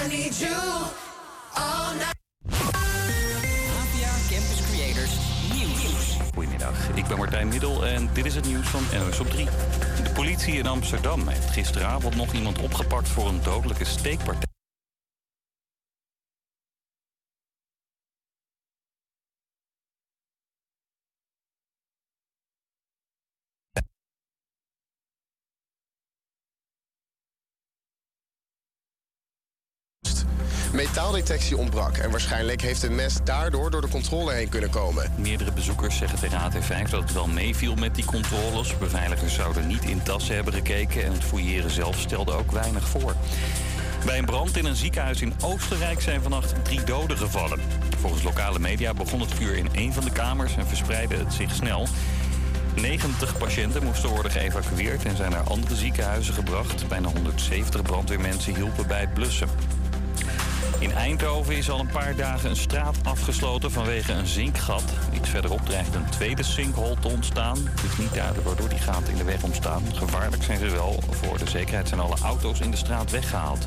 I need you all night. APA Campus Creators Nieuws. Goedemiddag, ik ben Martijn Middel en dit is het nieuws van NOS op 3. De politie in Amsterdam heeft gisteravond nog iemand opgepakt voor een dodelijke steekpartij. Metaaldetectie ontbrak en waarschijnlijk heeft het mes daardoor door de controle heen kunnen komen. Meerdere bezoekers zeggen tegen AT5 dat het wel meeviel met die controles. Beveiligers zouden niet in tassen hebben gekeken en het fouilleren zelf stelde ook weinig voor. Bij een brand in een ziekenhuis in Oostenrijk zijn vannacht drie doden gevallen. Volgens lokale media begon het vuur in een van de kamers en verspreidde het zich snel. 90 patiënten moesten worden geëvacueerd en zijn naar andere ziekenhuizen gebracht. Bijna 170 brandweermensen hielpen bij het blussen. In Eindhoven is al een paar dagen een straat afgesloten vanwege een zinkgat. Iets verderop dreigt een tweede sinkhole te ontstaan. Het is niet duidelijk waardoor die gaten in de weg ontstaan. Gevaarlijk zijn ze wel. Voor de zekerheid zijn alle auto's in de straat weggehaald.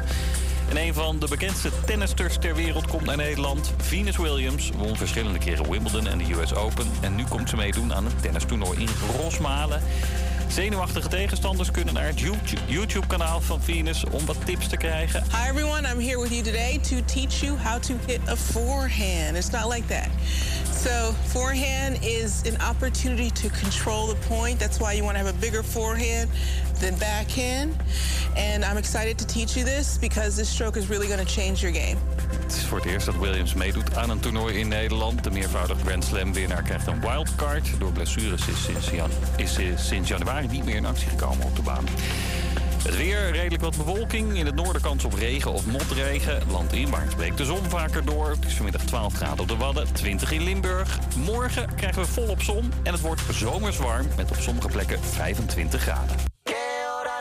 En een van de bekendste tennisters ter wereld komt naar Nederland. Venus Williams won verschillende keren Wimbledon en de US Open. En nu komt ze meedoen aan een tennistoernooi in Rosmalen. Zenuwachtige tegenstanders kunnen naar het YouTube- YouTube-kanaal van Venus om wat tips te krijgen. Hi everyone, I'm here with you today to teach you how to hit a forehand. It's not like that. So, forehand is an opportunity to control the point. That's why you want to have a bigger forehand backhand. And I'm excited to teach you this because this stroke is really going to change your game. Het is voor het eerst dat Williams meedoet aan een toernooi in Nederland. De meervoudig Grand Slam winnaar krijgt een wildcard. Door blessures is sinds, is eh, sinds januari niet meer in actie gekomen op de baan. Het weer, redelijk wat bewolking. In het noorden kans op regen of motregen. Landinwaarts breekt de zon vaker door. Het is vanmiddag 12 graden op de Wadden, 20 in Limburg. Morgen krijgen we volop zon en het wordt zomers warm... met op sommige plekken 25 graden.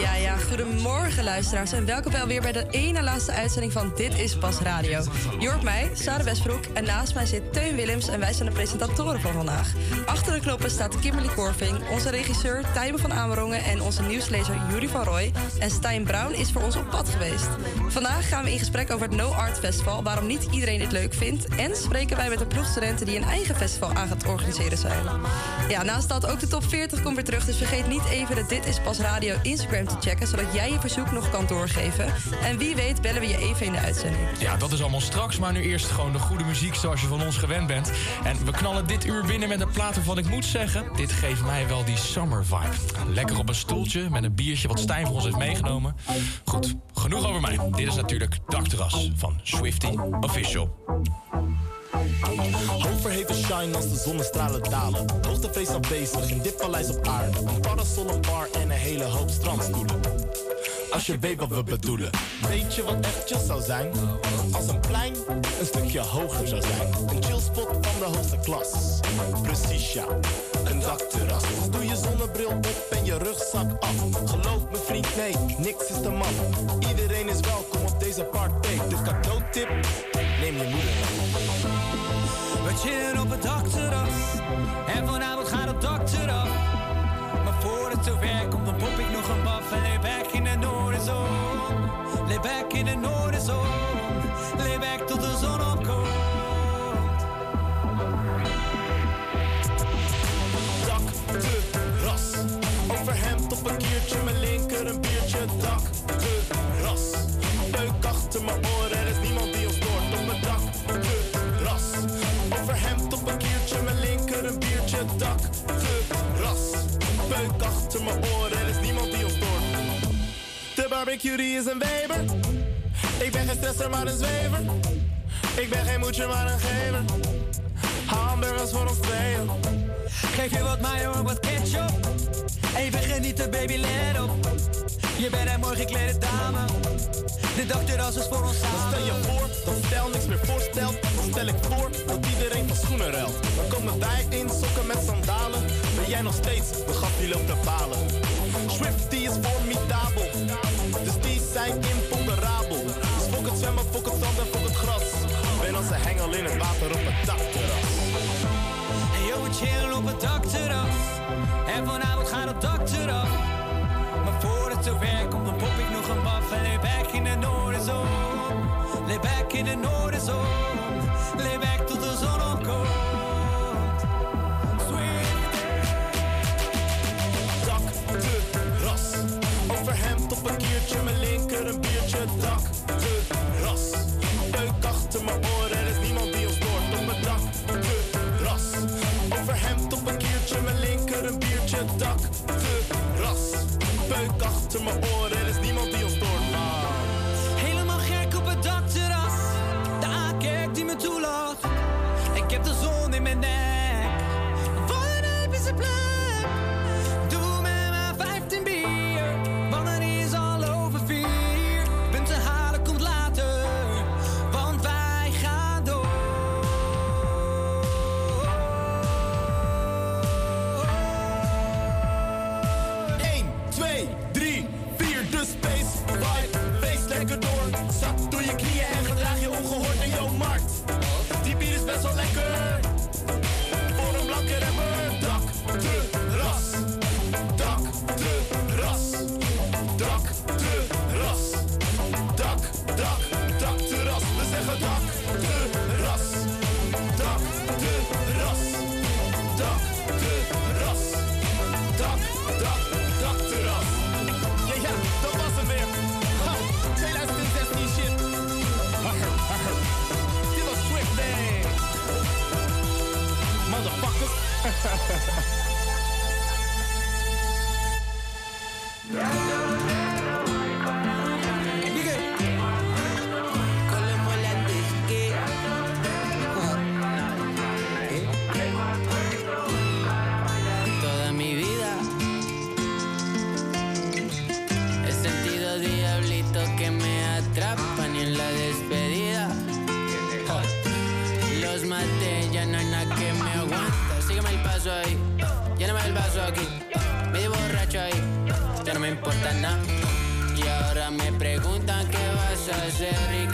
Ja, ja, goedemorgen luisteraars en welkom wel weer bij de ene laatste uitzending van Dit is Pas Radio. Hoort mij, Sarah Westbroek en naast mij zit Teun Willems en wij zijn de presentatoren van vandaag. Achter de knoppen staat Kimberly Korving, onze regisseur Tijmen van Amerongen en onze nieuwslezer Juri van Roy. En Stijn Brown is voor ons op pad geweest. Vandaag gaan we in gesprek over het No Art Festival, waarom niet iedereen dit leuk vindt. En spreken wij met de ploegstudenten die een eigen festival aan gaat organiseren zijn. Ja, naast dat ook de top 40 komt weer terug, dus vergeet niet even de Dit is Pas Radio Instagram te checken, zodat jij je verzoek nog kan doorgeven. En wie weet bellen we je even in de uitzending. Ja, dat is allemaal straks, maar nu eerst gewoon de goede muziek zoals je van ons gewend bent. En we knallen dit uur binnen met een plaat waarvan ik moet zeggen... dit geeft mij wel die summer vibe. Lekker op een stoeltje met een biertje wat Stijn voor ons heeft meegenomen. Goed, genoeg over mij. Dit is natuurlijk Dakterras van Swifty Official. Overheven shine als de zonnestralen dalen. Hoogtevrees aanwezig in dit paleis op aarde. Een parasol, een bar en een hele hoop strandstoelen. Als je weet wat we bedoelen. Weet je wat echt chill zou zijn? Als een plein een stukje hoger zou zijn. Een chillspot van de hoogste klas. Precies ja, een dakterras. Doe je zonnebril op en je rugzak af. Geloof me vriend, nee, niks is te man. Iedereen is welkom op deze party. De cadeautip, neem je moeder. Op het dakterras. En vanavond gaat het dak eraf. Maar voor het zover komt, dan pop ik nog een baf. En lay back in de noorderzon. Lay back in de noorderzon. Lay back tot de zon een biertje. Dakterras. Peuk achter mijn oren, er is niemand die ons stoort. De barbecue is een weber. Ik ben geen stresser, maar een zwever. Ik ben geen moedje, maar een gever. Hamburgers voor ons tweeën. Geef je wat mayo en wat ketchup. Even genieten, baby, let op. Je bent een mooi geklede dame. De dokteras is voor ons samen. Stel je voor, dat stel niks meer voorstelt. Dan stel ik voor, dat iedereen van schoenen ruilt. Dan komen wij in sokken met sandalen. Ben jij nog steeds, de gaf die loopt te balen. Swift is formidabel. Dus die zijn imponderabel. Dus fok het zwemmen, fok het zand en fok het gras. Ben als een hengel in het water op het En Hey yo, chillen op het dakterras. En vanavond gaat het dakterras voor het zover komt, dan pop ik nog een baf en lay back in de Noorderzon. Lay back in de Noorderzon. to my order. Jerry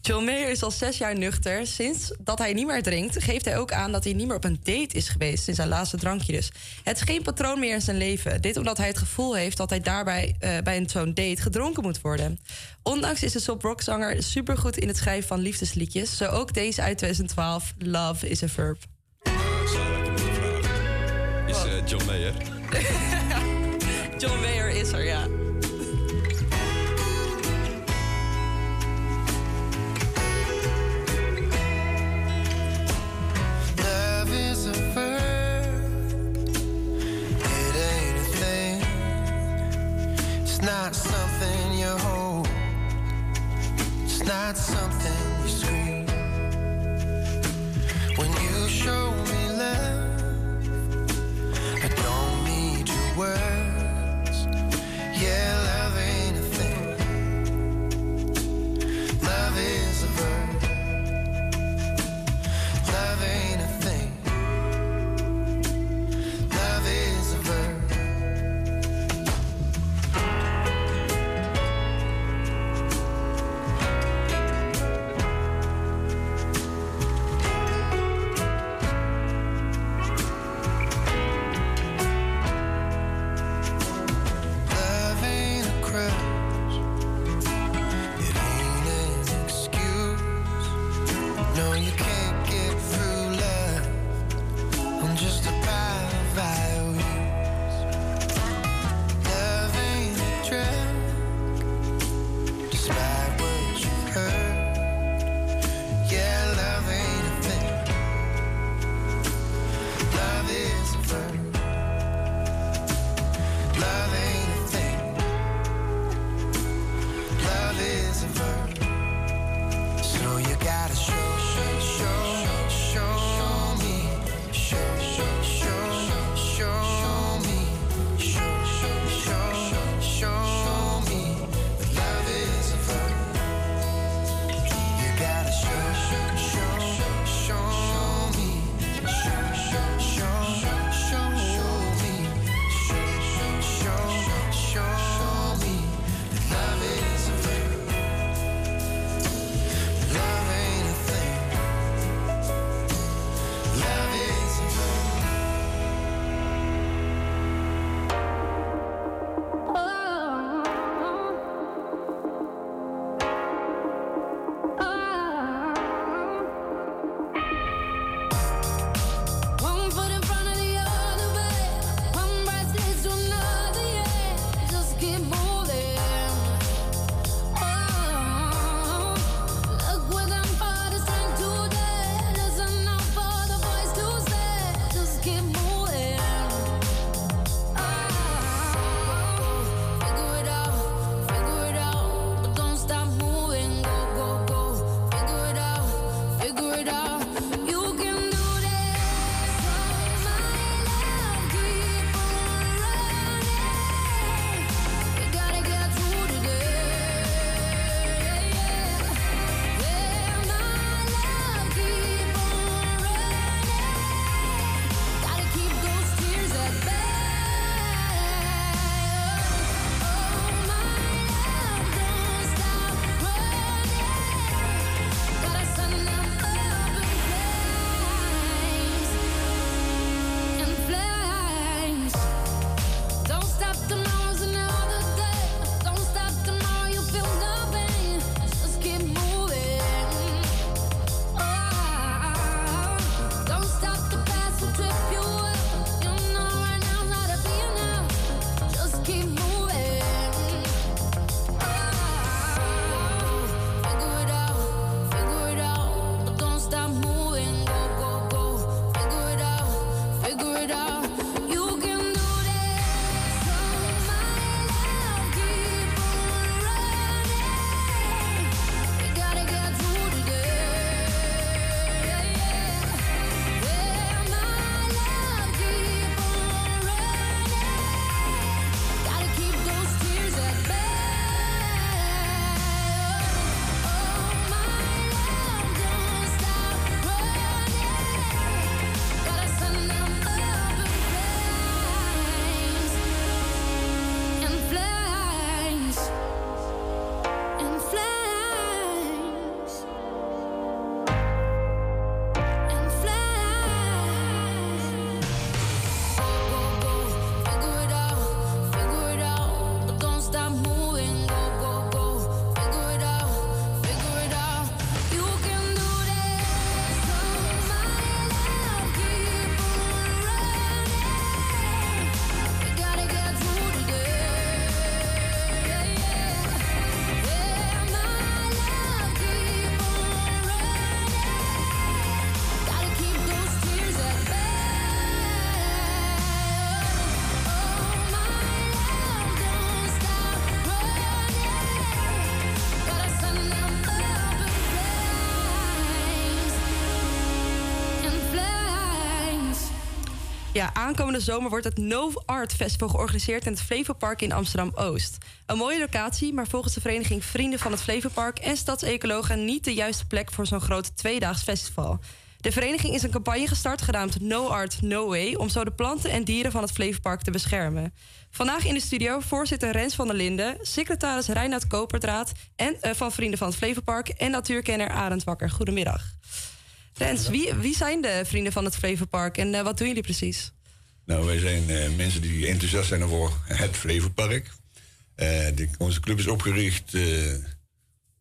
John Mayer is al zes jaar nuchter. Sinds dat hij niet meer drinkt, geeft hij ook aan dat hij niet meer op een date is geweest. Sinds zijn laatste drankje dus. Het is geen patroon meer in zijn leven. Dit omdat hij het gevoel heeft dat hij daarbij uh, bij zo'n date gedronken moet worden. Ondanks is de Sop Rockzanger supergoed in het schrijven van liefdesliedjes. Zo ook deze uit 2012, Love is a Verb. Is uh, John Mayer? John Mayer is er, ja. Ja, aankomende zomer wordt het No Art Festival georganiseerd in het Flevopark in Amsterdam-Oost. Een mooie locatie, maar volgens de vereniging Vrienden van het Flevopark en Stadsecologen niet de juiste plek voor zo'n groot tweedaags festival. De vereniging is een campagne gestart genaamd No Art, No Way om zo de planten en dieren van het Flevopark te beschermen. Vandaag in de studio voorzitter Rens van der Linden, secretaris Reinoud Koperdraad en, eh, van Vrienden van het Flevopark en natuurkenner Arend Wakker. Goedemiddag. Rens, wie, wie zijn de Vrienden van het Flevopark en eh, wat doen jullie precies? Nou, wij zijn eh, mensen die enthousiast zijn over het Flevopark. Eh, onze club is opgericht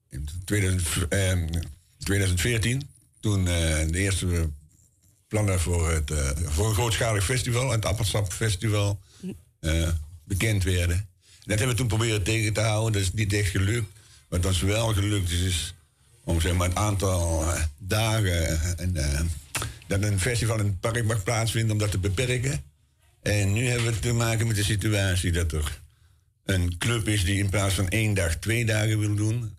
in 2000, eh, 2014. Toen eh, de eerste plannen voor, het, voor een grootschalig festival, het Appelsap Festival, bekend werden. Dat hebben we toen proberen tegen te houden. Dat is niet echt gelukt. Wat ons wel gelukt is, is om zeg maar, het aantal eh, dagen en, eh, dat een festival in het park mag plaatsvinden, om dat te beperken. En nu hebben we te maken met de situatie dat er een club is die in plaats van één dag twee dagen wil doen.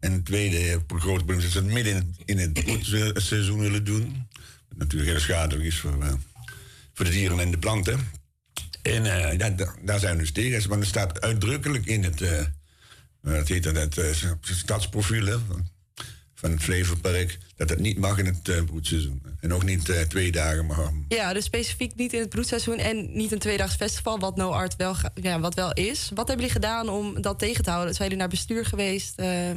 En het tweede grote probleem is dat ze het midden in het, in het broedseizoen willen doen. Wat natuurlijk heel schadelijk is voor, eh, voor de dieren en de planten. En eh, ja, daar zijn we dus tegen. Want er staat uitdrukkelijk in het, eh wat heet dat, het eh, stadsprofiel hè, van, het Flevopark... dat het niet mag in het eh, broedseizoen. En ook niet eh, twee dagen mag. Ja, dus specifiek niet in het broedseizoen en niet een tweedaags festival, wat No Art wel, ja, wat wel is. Wat hebben jullie gedaan om dat tegen te houden? Zijn jullie naar bestuur geweest? Eh,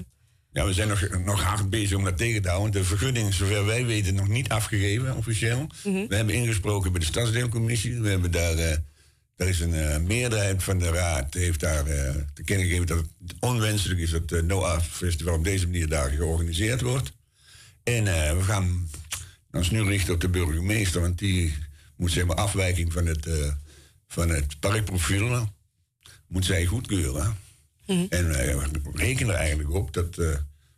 Ja, we zijn nog, nog hard bezig om dat tegen te houden. De vergunning is, zover wij weten, nog niet afgegeven, officieel. Mhm. We hebben ingesproken bij de Stadsdeelcommissie. We hebben daar, daar is een eh, meerderheid van de raad heeft daar eh, te kennen gegeven dat het onwenselijk is dat het NOAA Festival op deze manier daar georganiseerd wordt. En eh, we gaan ons nu richten op de burgemeester, want die moet zeg maar afwijking van het, van het parkprofiel moet zij goedkeuren. En wij rekenen er eigenlijk op dat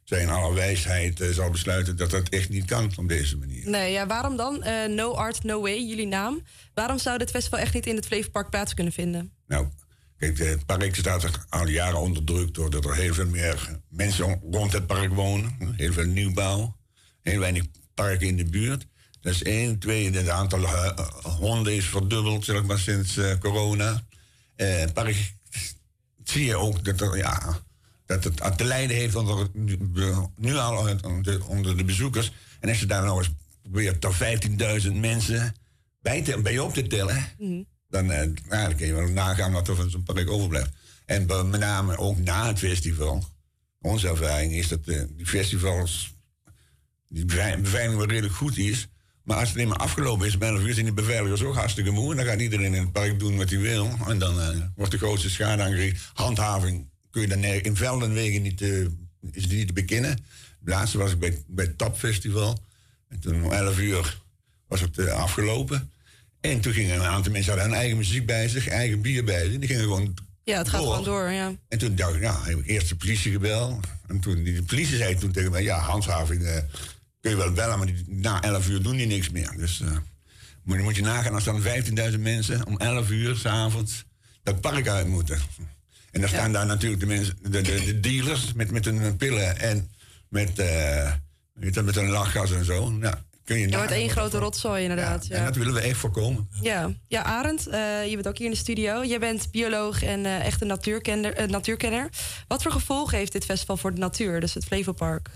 zij in alle wijsheid eh, zal besluiten dat dat echt niet kan op deze manier. nee, ja, waarom dan? Eh, no Art, No Way, jullie naam. Waarom zou dit festival echt niet in het Flevopark plaats kunnen vinden? Nou, kijk, het park staat al jaren onder druk doordat er heel veel meer mensen rond het park wonen. Heel veel nieuwbouw, heel weinig parken in de buurt. Dat is één. Twee, het aantal eh, honden is verdubbeld, zeg maar, sinds corona. Het park zie je ook dat, er, ja, dat het te lijden heeft onder, nu al onder de, de bezoekers. En als je daar nou eens probeert tot 15.000 mensen bij, te, bij op te tellen, dan, eh, ja, dan kun je wel nagaan wat er van zo'n park overblijft. En met name ook na het festival. Onze ervaring is dat eh, die festivals, die bevei- beveiliging wel redelijk goed is. Maar als het eenmaal afgelopen is, bij 11 uur zijn die beveiligers ook hartstikke moe. En dan gaat iedereen in het park doen wat hij wil. En dan eh, wordt de grootste schade aangericht. Handhaving kun je dan in velden en wegen niet, eh, is niet te bekennen. De laatste was ik bij, bij het Tap Festival. En toen om 11 uur was het eh, afgelopen. En toen gingen een aantal mensen hadden hun eigen muziek bij zich, eigen bier bij zich. Die gingen gewoon Ja, het gaat door. gewoon door, ja. En toen dacht ik, nou, heb ik eerst de politie gebeld. En toen, die de politie zei toen tegen mij, ja, handhaving eh, kun je wel bellen, maar die, na 11 uur doen die niks meer. Dus eh, moet, je- moet je nagaan als dan 15.000 mensen om 11 uur s'avonds dat park uit moeten. En dan staan daar natuurlijk de, mensen, de, de, de dealers met, met hun pillen en met, eh weet je, met hun lachgas en zo. Nou, kun je nagaan wordt één grote rotzooi, inderdaad. En Ja, dat willen we echt voorkomen. ja. ja Arend, eh, je bent ook hier in de studio. Je bent bioloog en eh echt een natuurkenner, natuurkenner. Wat voor gevolgen heeft dit festival voor de natuur, dus het Flevopark?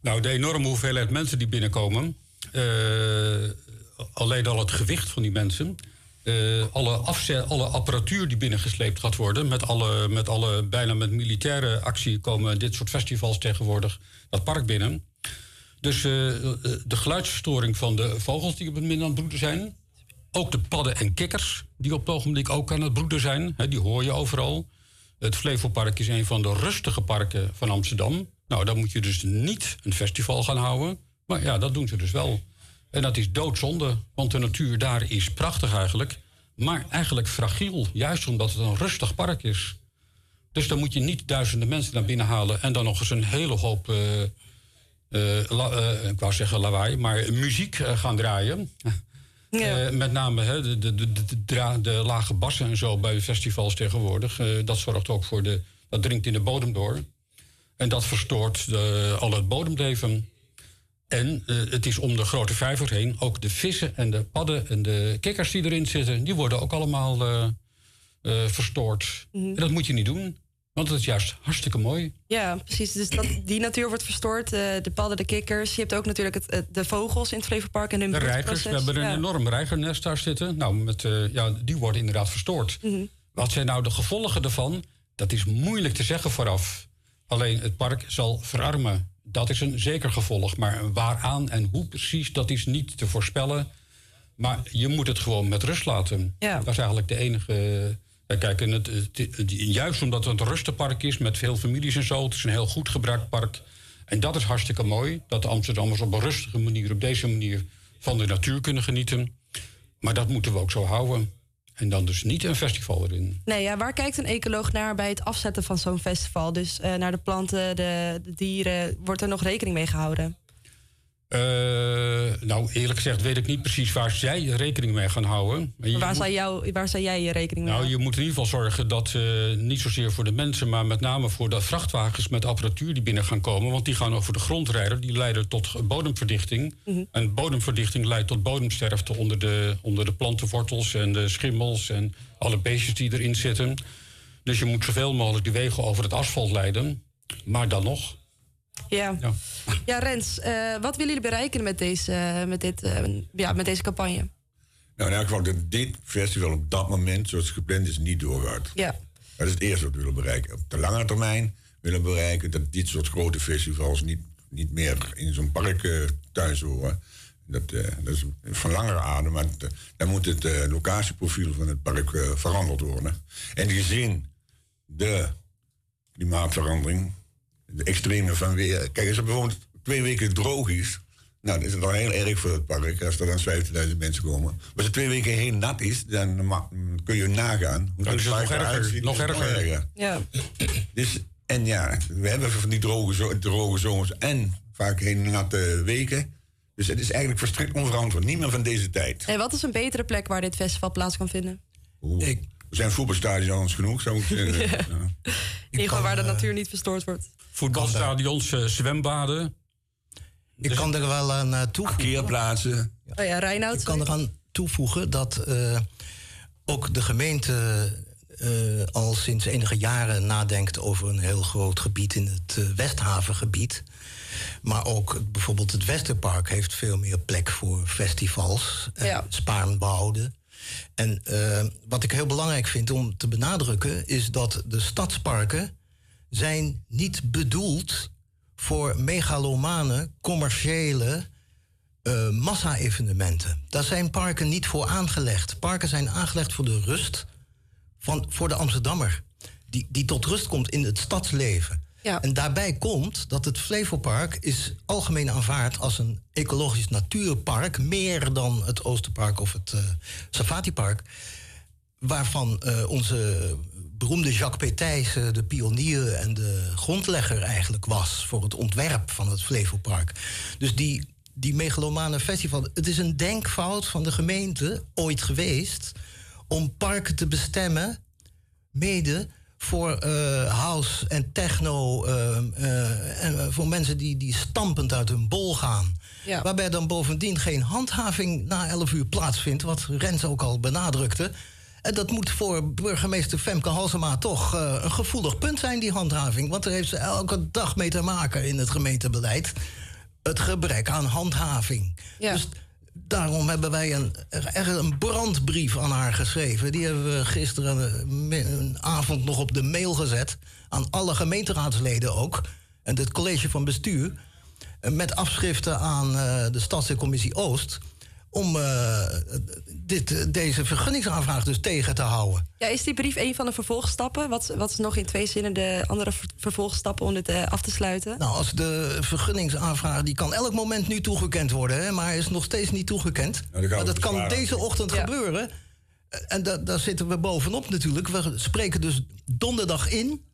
Nou, de enorme hoeveelheid mensen die binnenkomen. eh, alleen al het gewicht van die mensen. Eh, alle, alle apparatuur die binnengesleept gaat worden. Met alle, met alle bijna met militaire actie komen dit soort festivals tegenwoordig dat park binnen. Dus eh, eh, de geluidsverstoring van de vogels die op het midden aan het broeden zijn. Ook de padden en kikkers die op het ogenblik ook aan het broeden zijn. Die hoor je overal. Het Flevopark is een van de rustige parken van Amsterdam. Nou, dan moet je dus niet een festival gaan houden. Maar ja, dat doen ze dus wel. En dat is doodzonde, want de natuur daar is prachtig eigenlijk. Maar eigenlijk fragiel, juist omdat het een rustig park is. Dus dan moet je niet duizenden mensen naar binnen halen... en dan nog eens een hele hoop, la- eh, ik wou zeggen lawaai... maar muziek gaan draaien. Met name hè, de, de, de, de, lage bassen en zo bij festivals tegenwoordig. dat zorgt ook voor de. Dat dringt in de bodem door. En dat verstoort de, al het bodemleven. En eh, het is om de grote vijver heen. Ook de vissen en de padden en de kikkers die erin zitten... die worden ook allemaal eh, eh, verstoord. Mhm. En dat moet je niet doen. Want het is juist hartstikke mooi. Ja, precies. Dus dat, die natuur wordt verstoord. de padden, de kikkers. Je hebt ook natuurlijk het, de vogels in het Flevopark en hun De reigers, we hebben een Ja. enorm reigernest daar zitten. Nou, met, ja, die worden inderdaad verstoord. Mhm. Wat zijn nou de gevolgen ervan? Dat is moeilijk te zeggen vooraf. Alleen het park zal verarmen. Dat is een zeker gevolg. Maar waaraan en hoe precies, dat is niet te voorspellen. Maar je moet het gewoon met rust laten. Ja. Dat is eigenlijk de enige. Kijk, en het, het- het- juist omdat het een rustenpark is met veel families en zo. Het is een heel goed gebruikt park. En dat is hartstikke mooi. Dat de Amsterdammers op een rustige manier, op deze manier, van de natuur kunnen genieten. Maar dat moeten we ook zo houden. En dan dus niet een festival erin. Nee, ja, waar kijkt een ecoloog naar bij het afzetten van zo'n festival? Dus eh, naar de planten, de, de dieren. Wordt er nog rekening mee gehouden? Eh, nou, eerlijk gezegd weet ik niet precies waar zij rekening mee gaan houden. Maar waar, moet- zou jou, waar zou jij je rekening mee Nou, houden? je moet in ieder geval zorgen dat eh, niet zozeer voor de mensen, maar met name voor de vrachtwagens met apparatuur die binnen gaan komen. Want die gaan over de grond rijden. Die leiden tot bodemverdichting. Mhm. En bodemverdichting leidt tot bodemsterfte onder de, onder de plantenwortels en de schimmels en alle beestjes die erin zitten. Dus je moet zoveel mogelijk die wegen over het asfalt leiden. Maar dan nog. Ja. Ja. Ja, Rens, eh, wat willen jullie bereiken met deze, met dit, eh, ja, met deze campagne? Nou, in elk geval dat dit festival op dat moment, zoals het gepland is, niet doorgaat. Ja. Dat is het eerste wat we willen bereiken. Op de lange termijn willen we bereiken dat dit soort grote festivals niet, niet meer in zo'n park eh, thuis horen. Dat, eh, dat is van langere adem, maar het, eh, dan moet het eh, locatieprofiel van het park eh, veranderd worden. En gezien de klimaatverandering, de extreme van weer. Kijk, als het bijvoorbeeld twee weken droog is, nou, dan is het al heel erg voor het park als er dan 15.000 mensen komen. Maar als het twee weken heel nat is, dan kun je nagaan. hoe Dan is het nog erger, nog Dat. Ja. Dus, en ja, we hebben van die droge, droge zomers en vaak heel natte weken. Dus het is eigenlijk verstrikt onverantwoord. Niet meer van deze tijd. En wat is een betere plek waar dit festival plaats kan vinden? Oeh, Er zijn voetbalstadions genoeg, zou ik zeggen. Ja. Ja. In ieder geval waar de natuur niet verstoord wordt. Voetbalstadions, eh, zwembaden. Ik kan er wel aan eh, toevoegen. Parkeerplaatsen. Oh ja, Reinoud. Ik kan eraan toevoegen dat eh, ook de gemeente eh, al sinds enige jaren nadenkt over een heel groot gebied in het Westhavengebied. Maar ook bijvoorbeeld het Westerpark heeft veel meer plek voor festivals. eh, Ja. En eh, wat ik heel belangrijk vind om te benadrukken is dat de stadsparken zijn niet bedoeld voor megalomane, commerciële eh, massa-evenementen. Daar zijn parken niet voor aangelegd. Parken zijn aangelegd voor de rust van, voor de Amsterdammer. Die, die tot rust komt in het stadsleven. En daarbij komt dat het Flevopark is algemeen aanvaard als een ecologisch natuurpark, meer dan het Oosterpark of het eh Safatipark, waarvan eh, onze beroemde Jacques Pétijs eh, de pionier en de grondlegger eigenlijk was voor het ontwerp van het Flevopark. Dus die, die megalomane festival, het is een denkfout van de gemeente ooit geweest om parken te bestemmen, mede voor eh, house en techno, eh, en voor mensen die, die stampend uit hun bol gaan. Ja. Waarbij dan bovendien geen handhaving na 11 uur plaatsvindt, wat Rens ook al benadrukte. En dat moet voor burgemeester Femke Halsema toch eh, een gevoelig punt zijn, die handhaving. Want daar heeft ze elke dag mee te maken in het gemeentebeleid. Het gebrek aan handhaving. Dus daarom hebben wij een, er een brandbrief aan haar geschreven. Die hebben we gisteren eh, een avond nog op de mail gezet. Aan alle gemeenteraadsleden ook. En het college van bestuur. eh, Met afschriften aan eh, de Stadscommissie Oost. Om eh, dit, eh, deze vergunningsaanvraag dus tegen te houden. Ja, is die brief een van de vervolgstappen? Wat, wat is nog in twee zinnen de andere ver- vervolgstappen om dit eh, af te sluiten? Nou, als de vergunningsaanvraag... die kan elk moment nu toegekend worden, hè, maar hij is nog steeds niet toegekend. we maar dat kan deze ochtend gebeuren. En da- daar zitten we bovenop natuurlijk. We spreken dus donderdag in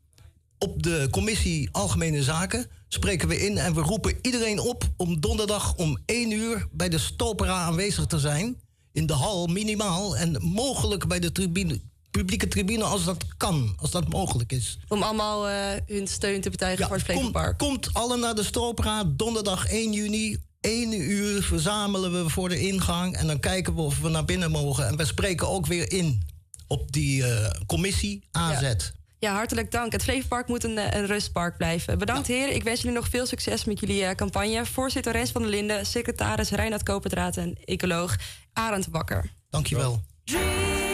op de commissie Algemene Zaken. Spreken we in en we roepen iedereen op om donderdag om 1 uur bij de Stopera aanwezig te zijn. In de hal minimaal en mogelijk bij de tribune, publieke tribune als dat kan, als dat mogelijk is. Om allemaal eh, hun steun te betuigen voor het Flevopark. Komt allen naar de Stopera donderdag 1 juni één uur verzamelen we voor de ingang en dan kijken we of we naar binnen mogen. En we spreken ook weer in op die eh, commissie AZ. Ja. Ja, hartelijk dank. Het Flevopark moet een, eh, een rustpark blijven. Bedankt heren. Ik wens jullie nog veel succes met jullie eh, campagne. Voorzitter Rens van der Linden, secretaris Reinhard Koperdraad en ecoloog Arend Bakker. Dankjewel. Dream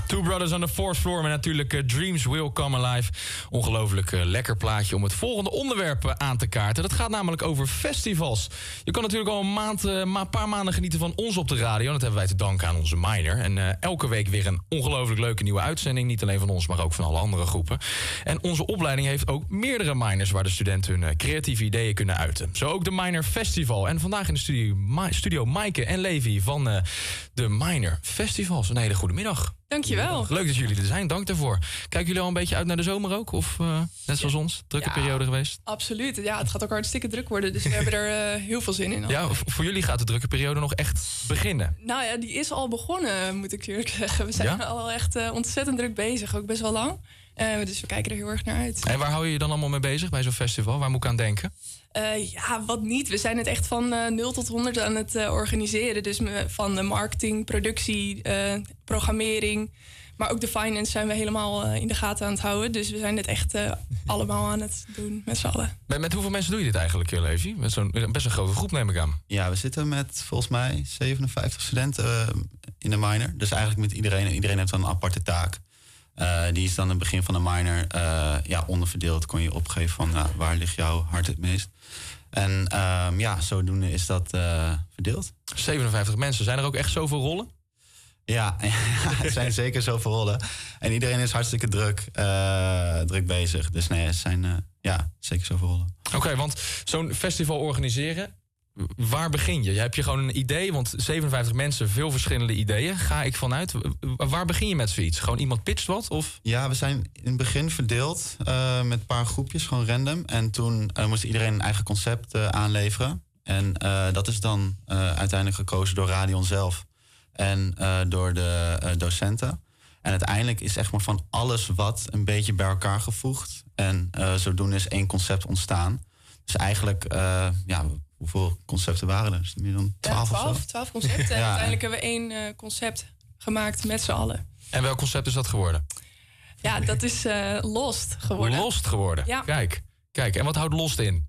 Two Brothers on the Fourth Floor met natuurlijk eh, Dreams Will Come Alive. Ongelooflijk eh, lekker plaatje om het volgende onderwerp eh, aan te kaarten. Dat gaat namelijk over festivals. Je kan natuurlijk al een, maand, maar paar maanden genieten van ons op de radio. Dat hebben wij te danken aan onze miner. En elke week weer een ongelooflijk leuke nieuwe uitzending. Niet alleen van ons, maar ook van alle andere groepen. En onze opleiding heeft ook meerdere miners... waar de studenten hun creatieve ideeën kunnen uiten. Zo ook de Miner Festival. En vandaag in de studio, studio Maaike en Levi van de Miner Festivals. Een hele goede middag. Dankjewel. Leuk dat jullie er zijn, dank daarvoor. Kijken jullie al een beetje uit naar de zomer ook? Of eh, net zoals ons, drukke Ja. periode geweest? Absoluut. Ja, het gaat ook hartstikke druk worden. Dus we hebben er eh, heel veel zin in. Ja, voor jullie gaat de drukke periode nog echt beginnen. Nou ja, die is al begonnen, moet ik eerlijk zeggen. We zijn Ja? al echt eh, ontzettend druk bezig. Ook best wel lang. Eh, dus we kijken er heel erg naar uit. En waar hou je je dan allemaal mee bezig bij zo'n festival? Waar moet ik aan denken? Eh, ja, wat niet. We zijn het echt van eh 0 tot 100 aan het eh, organiseren. Dus me- van de marketing, productie, eh, programmering. Maar ook de finance zijn we helemaal eh, in de gaten aan het houden. Dus we zijn het echt eh, allemaal aan het doen met z'n allen. Met, met hoeveel mensen doe je dit eigenlijk, eh, Levi? Met zo'n best een grote groep neem ik aan. Ja, we zitten met volgens mij 57 studenten eh, in de minor. Dus eigenlijk met iedereen. En iedereen heeft dan een aparte taak. Eh, die is dan in het begin van de minor eh, ja, onderverdeeld. Kon je opgeven van nou, waar ligt jouw hart het meest. En ehm, ja, zodoende is dat eh, verdeeld. 57 mensen. Zijn er ook echt zoveel rollen? Ja, er zijn zeker zoveel rollen. En iedereen is hartstikke druk, eh, druk bezig. Dus nee, er zijn eh, ja, zeker zoveel rollen. Oké, want zo'n festival organiseren, waar begin je? Heb je gewoon een idee? Want 57 mensen, veel verschillende ideeën. Ga ik vanuit. Waar begin je met zoiets? Gewoon iemand pitcht wat? Of? Ja, we zijn in het begin verdeeld eh, met een paar groepjes, gewoon random. En toen eh, moest iedereen een eigen concept eh, aanleveren. En dat is dan uiteindelijk gekozen door Radion zelf en door de docenten. En uiteindelijk is echt maar van alles wat een beetje bij elkaar gevoegd. En zodoende is één concept ontstaan. Dus eigenlijk, ja, hoeveel concepten waren er? Is het meer dan Ja, twaalf of zo? 12, 12 concepten. En Ja. uiteindelijk hebben we één eh, concept gemaakt met z'n allen. En welk concept is dat geworden? Ja, dat is eh, Lost geworden. Lost geworden. Ja. Kijk, kijk. En wat houdt Lost in?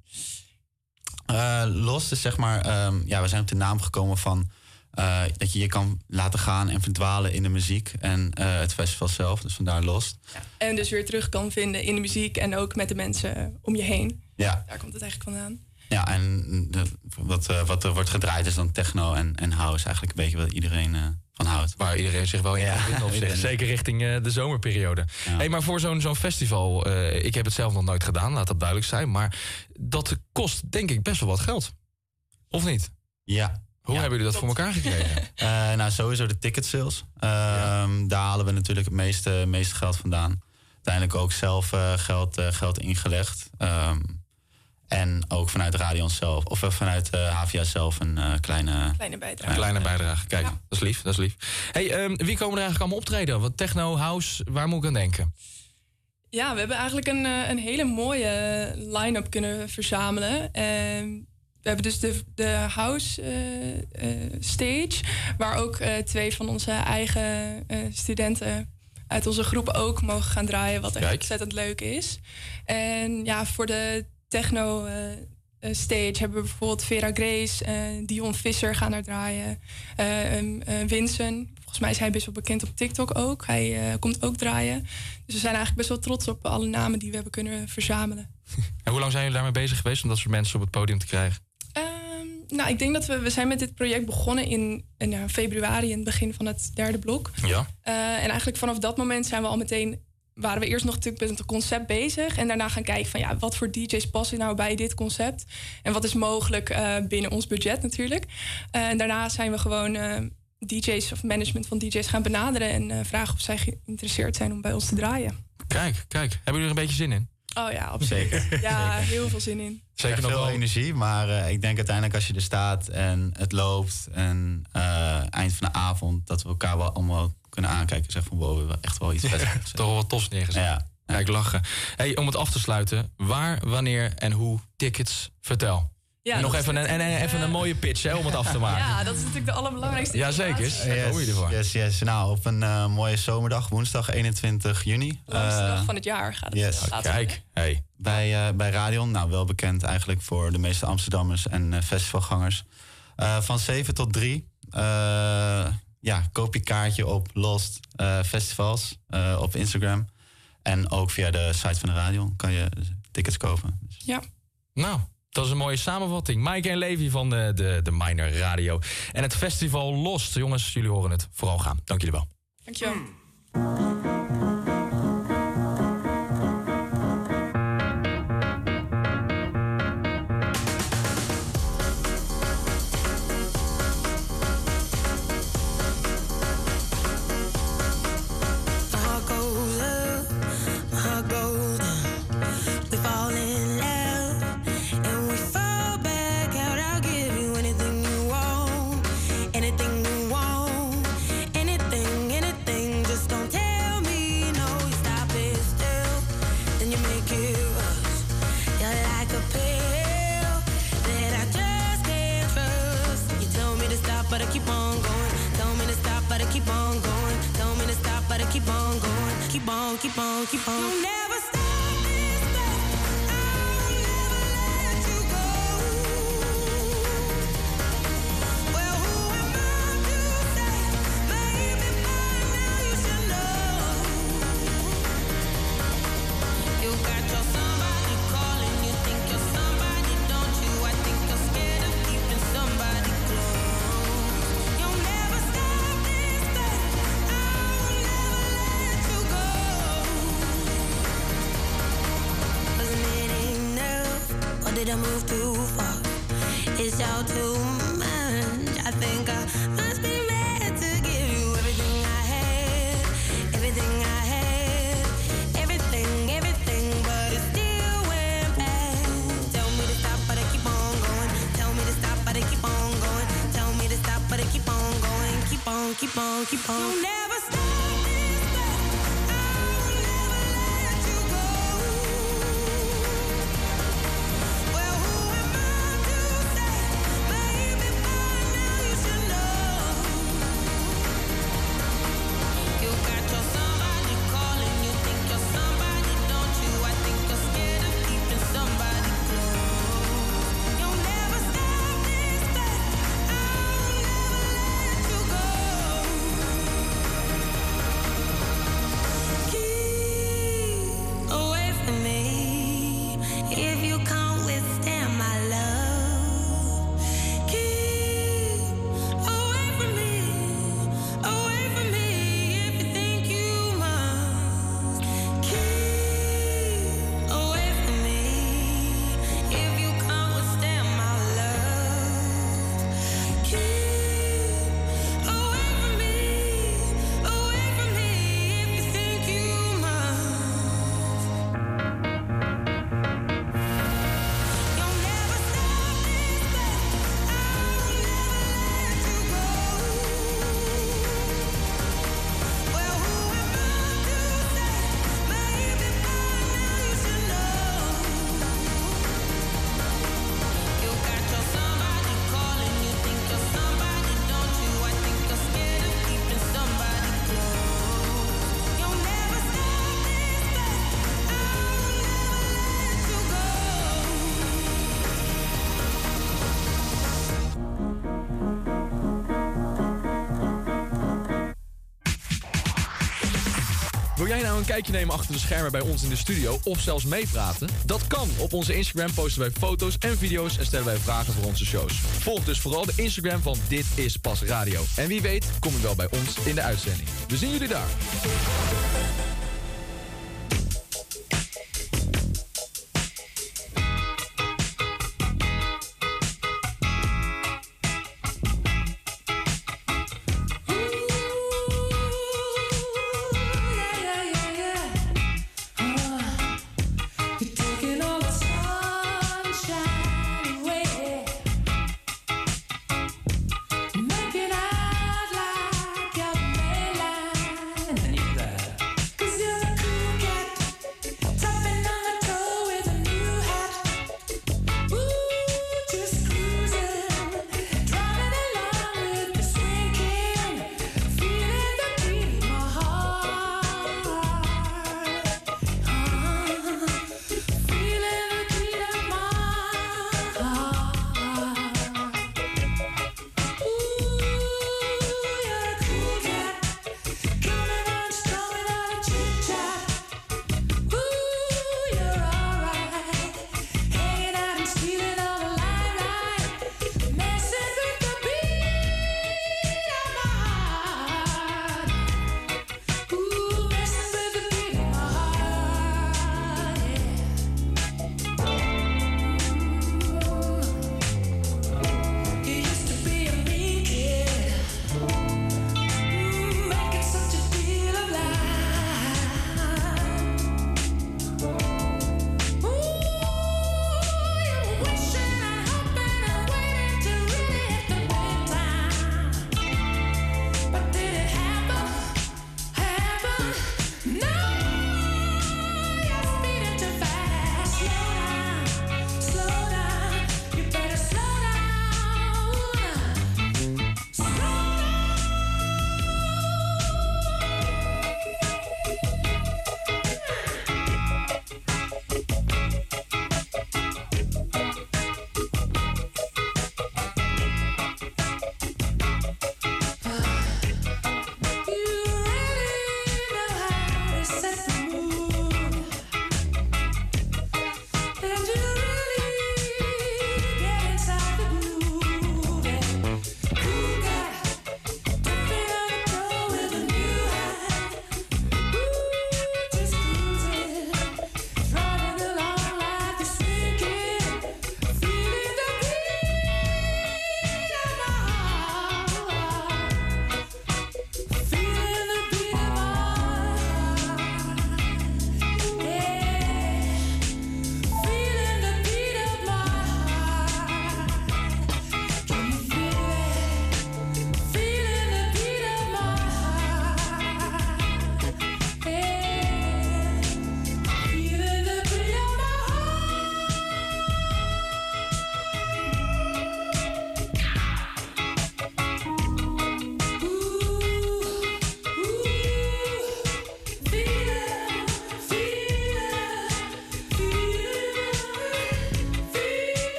Eh, Lost is zeg maar, ehm, ja, we zijn op de naam gekomen van eh, dat je je kan laten gaan en verdwalen in de muziek en eh, het festival zelf. Dus vandaar Lost. En dus weer terug kan vinden in de muziek en ook met de mensen om je heen. Ja, Daar komt het eigenlijk vandaan. Ja en de- wat, eh, wat er wordt gedraaid is dan techno en, en house. Eigenlijk een beetje wat iedereen eh, van houdt. Waar iedereen zich wel in iedereen. Zeker richting eh, de zomerperiode. Hey, maar voor zo'n zo'n festival, eh, ik heb het zelf nog nooit gedaan, laat dat duidelijk zijn. Maar dat kost denk ik best wel wat geld. Of niet? Ja. Hoe hebben jullie dat voor elkaar gekregen? Eh, nou, sowieso de ticket sales. Ehm, Daar halen we natuurlijk het meeste, meeste geld vandaan. Uiteindelijk ook zelf eh, geld, eh, geld ingelegd. Ehm, en ook vanuit Radion zelf, of eh, vanuit eh HVA zelf een eh, kleine... Kleine bijdrage. Een kleine bijdrage. Kijk, dat is lief, dat is lief. Hey, ehm, wie komen er eigenlijk allemaal optreden? Wat techno, house, waar moet ik aan denken? Ja, we hebben eigenlijk een, een hele mooie line-up kunnen verzamelen. En we hebben dus de, de house stage, waar ook twee van onze eigen studenten uit onze groep ook mogen gaan draaien, wat echt Kijk. ontzettend leuk is. En ja, voor de techno eh, eh, stage hebben we bijvoorbeeld Vera Grace, eh, Dion Visser gaan daar draaien, Vincent. Volgens mij is hij best wel bekend op TikTok ook. Hij komt ook draaien. Dus we zijn eigenlijk best wel trots op alle namen die we hebben kunnen verzamelen. En hoe lang zijn jullie daarmee bezig geweest om dat soort mensen op het podium te krijgen? Nou, ik denk dat we, we zijn met dit project begonnen in, in eh, februari, in het begin van het derde blok. Ja. En eigenlijk vanaf dat moment zijn we al meteen, waren we eerst nog natuurlijk met het concept bezig. En daarna gaan kijken van ja, wat voor DJ's passen nou bij dit concept? En wat is mogelijk eh, binnen ons budget natuurlijk. Eh, en daarna zijn we gewoon eh, DJ's of management van DJ's gaan benaderen en vragen of zij geïnteresseerd zijn om bij ons te draaien. Kijk, kijk. Hebben jullie er een beetje zin in? Oh ja, absoluut. Zeker. Ja, heel veel zin in. Zeker nog veel energie, maar eh, ik denk uiteindelijk als je er staat en het loopt en eh, eind van de avond dat we elkaar wel allemaal kunnen aankijken en zeggen van wow, we hebben echt wel iets vet. Toch wel wat tofs neergezet. Ja. Kijk, lachen. Hey, om het af te sluiten, waar, wanneer en hoe tickets? Vertel. Ja, nog even een, en, even een mooie pitch hè, om het af te maken. Ja, dat is natuurlijk de allerbelangrijkste. Jazeker. Yes, Daar je ervan. Yes, yes. Nou, op een eh, mooie zomerdag, woensdag 21 juni. Laatste dag eh, van het jaar gaat het. Yes. Kijk, hey. bij, eh, bij Radion, nou wel bekend eigenlijk voor de meeste Amsterdammers en festivalgangers. van 7 tot 3. ja, koop je kaartje op Lost Festivals op Instagram. En ook via de site van de Radion kan je tickets kopen. Ja. Nou, dat is een mooie samenvatting. Mike en Levi van de, de, de Minor Radio. En het festival Lost. Jongens, jullie horen het. Vooral gaan. Dank jullie wel. Dankjewel. een kijkje nemen achter de schermen bij ons in de studio of zelfs meepraten? Dat kan. Op onze Instagram posten wij foto's en video's en stellen wij vragen voor onze shows. Volg dus vooral de Instagram van Dit is Pas Radio. En wie weet kom je wel bij ons in de uitzending. We zien jullie daar.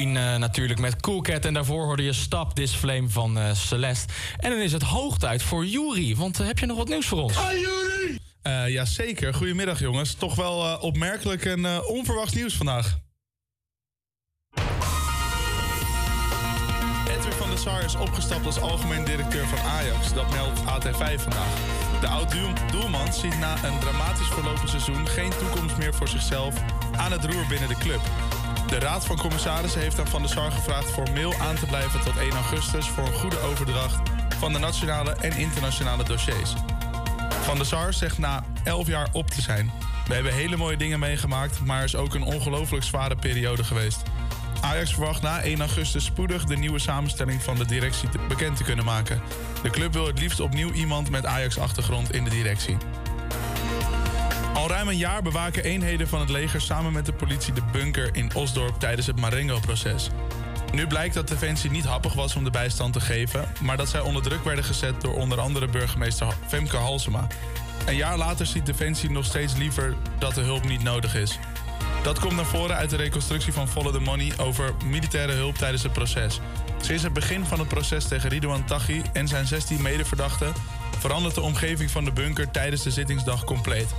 Queen eh, natuurlijk met Cool Cat. En daarvoor hoorde je Stop This Flame van eh, Celeste. En dan is het hoog tijd voor Yuri. Want eh, heb je nog wat nieuws voor ons? Eh jazeker. Goedemiddag jongens. Toch wel opmerkelijk en eh, onverwachts nieuws vandaag. Edwin van der Sar is opgestapt als algemeen directeur van Ajax. Dat meldt AT5 vandaag. De oud-doelman ziet na een dramatisch verlopen seizoen geen toekomst meer voor zichzelf aan het roer binnen de club. De Raad van Commissarissen heeft aan Van der Sar gevraagd formeel aan te blijven tot 1 augustus voor een goede overdracht van de nationale en internationale dossiers. Van der Sar zegt na 11 jaar op te zijn. We hebben hele mooie dingen meegemaakt, maar er is ook een ongelooflijk zware periode geweest. Ajax verwacht na 1 augustus spoedig de nieuwe samenstelling van de directie bekend te kunnen maken. De club wil het liefst opnieuw iemand met Ajax-achtergrond in de directie. Ruim een jaar bewaken eenheden van het leger samen met de politie de bunker in Osdorp tijdens het Marengo-proces. Nu blijkt dat Defensie niet happig was om de bijstand te geven, maar dat zij onder druk werden gezet door onder andere burgemeester Femke Halsema. Een jaar later ziet Defensie nog steeds liever dat de hulp niet nodig is. Dat komt naar voren uit de reconstructie van Follow the Money over militaire hulp tijdens het proces. Sinds het begin van het proces tegen Ridouan Taghi en zijn 16 medeverdachten verandert de omgeving van de bunker tijdens de zittingsdag compleet.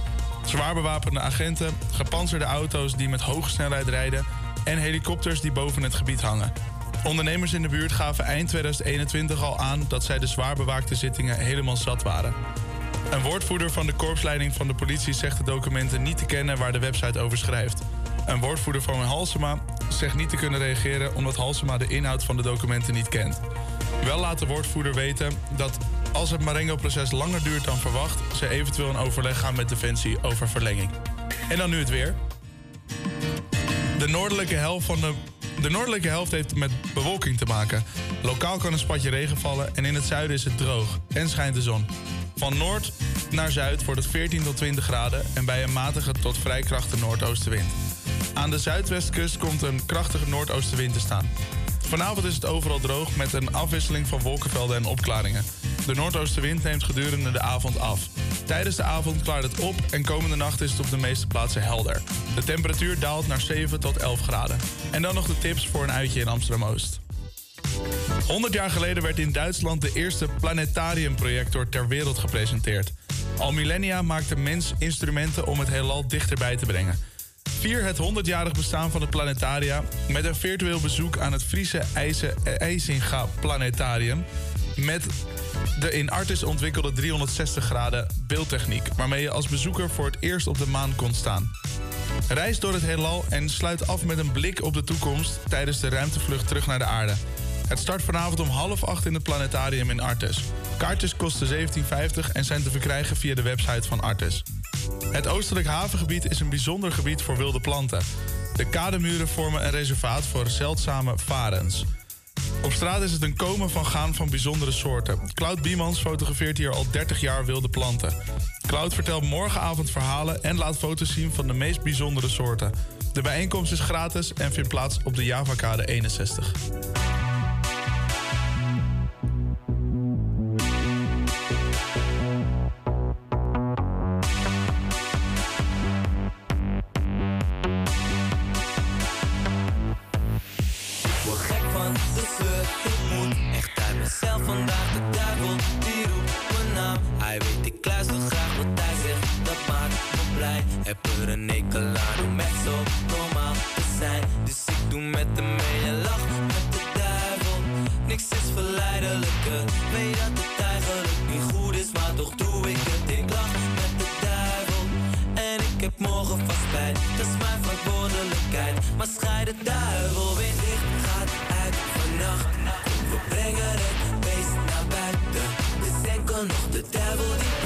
Zwaar bewapende agenten, gepantserde auto's die met hoge snelheid rijden en helikopters die boven het gebied hangen. Ondernemers in de buurt gaven eind 2021 al aan dat zij de zwaar bewaakte zittingen helemaal zat waren. Een woordvoerder van de korpsleiding van de politie zegt de documenten niet te kennen waar de website over schrijft. Een woordvoerder van Halsema zegt niet te kunnen reageren omdat Halsema de inhoud van de documenten niet kent. Wel laat de woordvoerder weten dat als het Marengo-proces langer duurt dan verwacht, ze eventueel in overleg gaan met Defensie over verlenging. En dan nu het weer. De noordelijke helft van de. De noordelijke helft heeft met bewolking te maken. Lokaal kan een spatje regen vallen en in het zuiden is het droog en schijnt de zon. Van noord naar zuid wordt het 14 tot 20 graden en bij een matige tot vrij krachtige noordoostenwind. Aan de zuidwestkust komt een krachtige noordoostenwind te staan. Vanavond is het overal droog met een afwisseling van wolkenvelden en opklaringen. De noordoostenwind neemt gedurende de avond af. Tijdens de avond klaart het op en komende nacht is het op de meeste plaatsen helder. De temperatuur daalt naar 7 tot 11 graden. En dan nog de tips voor een uitje in Amsterdam-Oost. 100 jaar geleden werd in Duitsland de eerste planetariumprojector ter wereld gepresenteerd. Al millennia maakte mens instrumenten om het heelal dichterbij te brengen. Vier het 100-jarig bestaan van het planetaria met een virtueel bezoek aan het Friese IJsinga Planetarium. Met de in Artis ontwikkelde 360 graden beeldtechniek, waarmee je als bezoeker voor het eerst op de maan kon staan. Reis door het heelal en sluit af met een blik op de toekomst tijdens de ruimtevlucht terug naar de aarde. Het start vanavond om half acht in het planetarium in Artes. Kaartjes kosten 17,50 en zijn te verkrijgen via de website van Artes. Het oostelijk havengebied is een bijzonder gebied voor wilde planten. De kademuren vormen een reservaat voor zeldzame varens. Op straat is het een komen van gaan van bijzondere soorten. Cloud Biemans fotografeert hier al 30 jaar wilde planten. Cloud vertelt morgenavond verhalen en laat foto's zien van de meest bijzondere soorten. De bijeenkomst is gratis en vindt plaats op de Javakade 61. De duivel weer dicht. Gaat uit vannacht, we brengen het beest naar buiten. Dus enkel nog de duivel die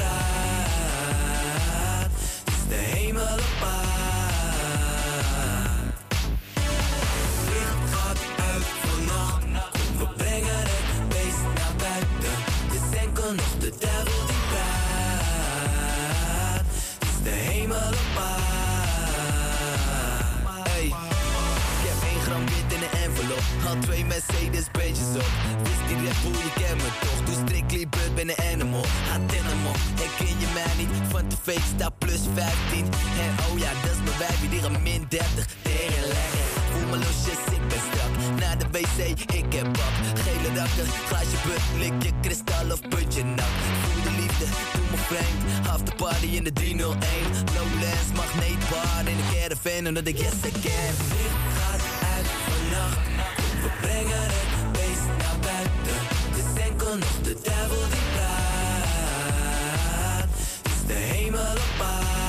Had twee Mercedes beetjes op. Wist die Red Bull, je kent me toch. Doe strictly blood, ben een animal. Had animal, herken je mij niet? Van de fake staat plus 15. En oh ja, dat is mijn wijfie, die gaat min 30. Tegen leggen. Voel mijn losjes, ik ben strak. Na de wc, ik heb bak. Gele rakken, glaasje put, lik je kristal of putje nak. Voel de liefde, doe me vreemd. After party in de 301. Lowlands, magneetbar in de caravan, omdat ik yes again. Licht gaat uit vannacht. We brengen het beest naar buiten. Het is enkel nog de duivel die praat. Is de hemel op aarde.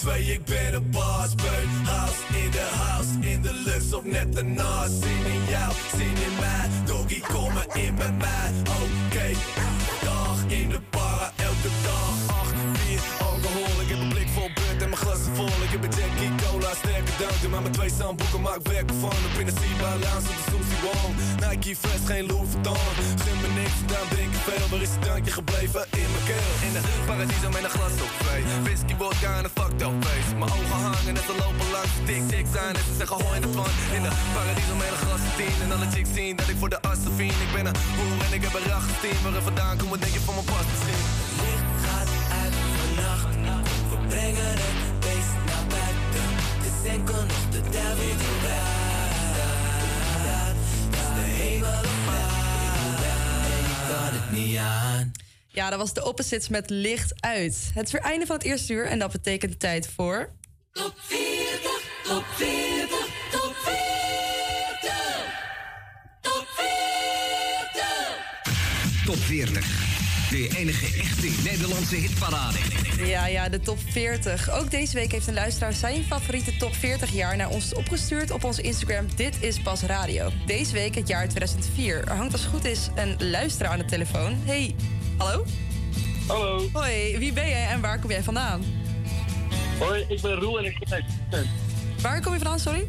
2, ik ben een baas. Beun, house in de house, in de lucht of net ernaast. Zin in jou, zin in mij, doggy kom maar in met mij. Oké, dag in de para, elke dag. 8, 4, alcohol, ik heb een blik vol beurt en mijn glas is vol. Ik heb een Jackie Cola, sterke dranken, maar mijn twee stamboeken maak werk van. Op in de Siba Lounge op de Susie Wong. Nike fles, geen Louis Vuitton. Gun me niks, daarom drink ik veel. Waar is het drankje gebleven? In mijn keel. In de paradiso met een glas op twee. Whisky, vodka en een fucked up face. Mijn ogen hangen net te lopen langs de tik tik zijn. En ze zeggen hoi in de van. In de paradiso met een glas op tien. En alle chicks zien dat ik voor de assen vien. Ik ben een hoer en ik heb een rachtensteam. Waar er vandaan komt, wat denk je van mijn pas misschien? Licht gaat uit vannacht. We brengen het beest naar buiten. Het is enkel nog de duivel die Ja, dat was de opposites met licht uit. Het is weer einde van het eerste uur en dat betekent tijd voor... Top 40, top 40, top 40. Top 40. Top 40. De enige echte Nederlandse hitparade. Ja, ja, de top 40. Ook deze week heeft een luisteraar zijn favoriete top 40 jaar naar ons opgestuurd op onze Instagram. Dit is Pas Radio. Deze week het jaar 2004. Er hangt als het goed is een luisteraar aan de telefoon. Hey, hallo? Hallo. Hoi, wie ben jij en waar kom jij vandaan? Hoi, ik ben Roel en ik kom uit Diemen. Waar kom je vandaan, sorry?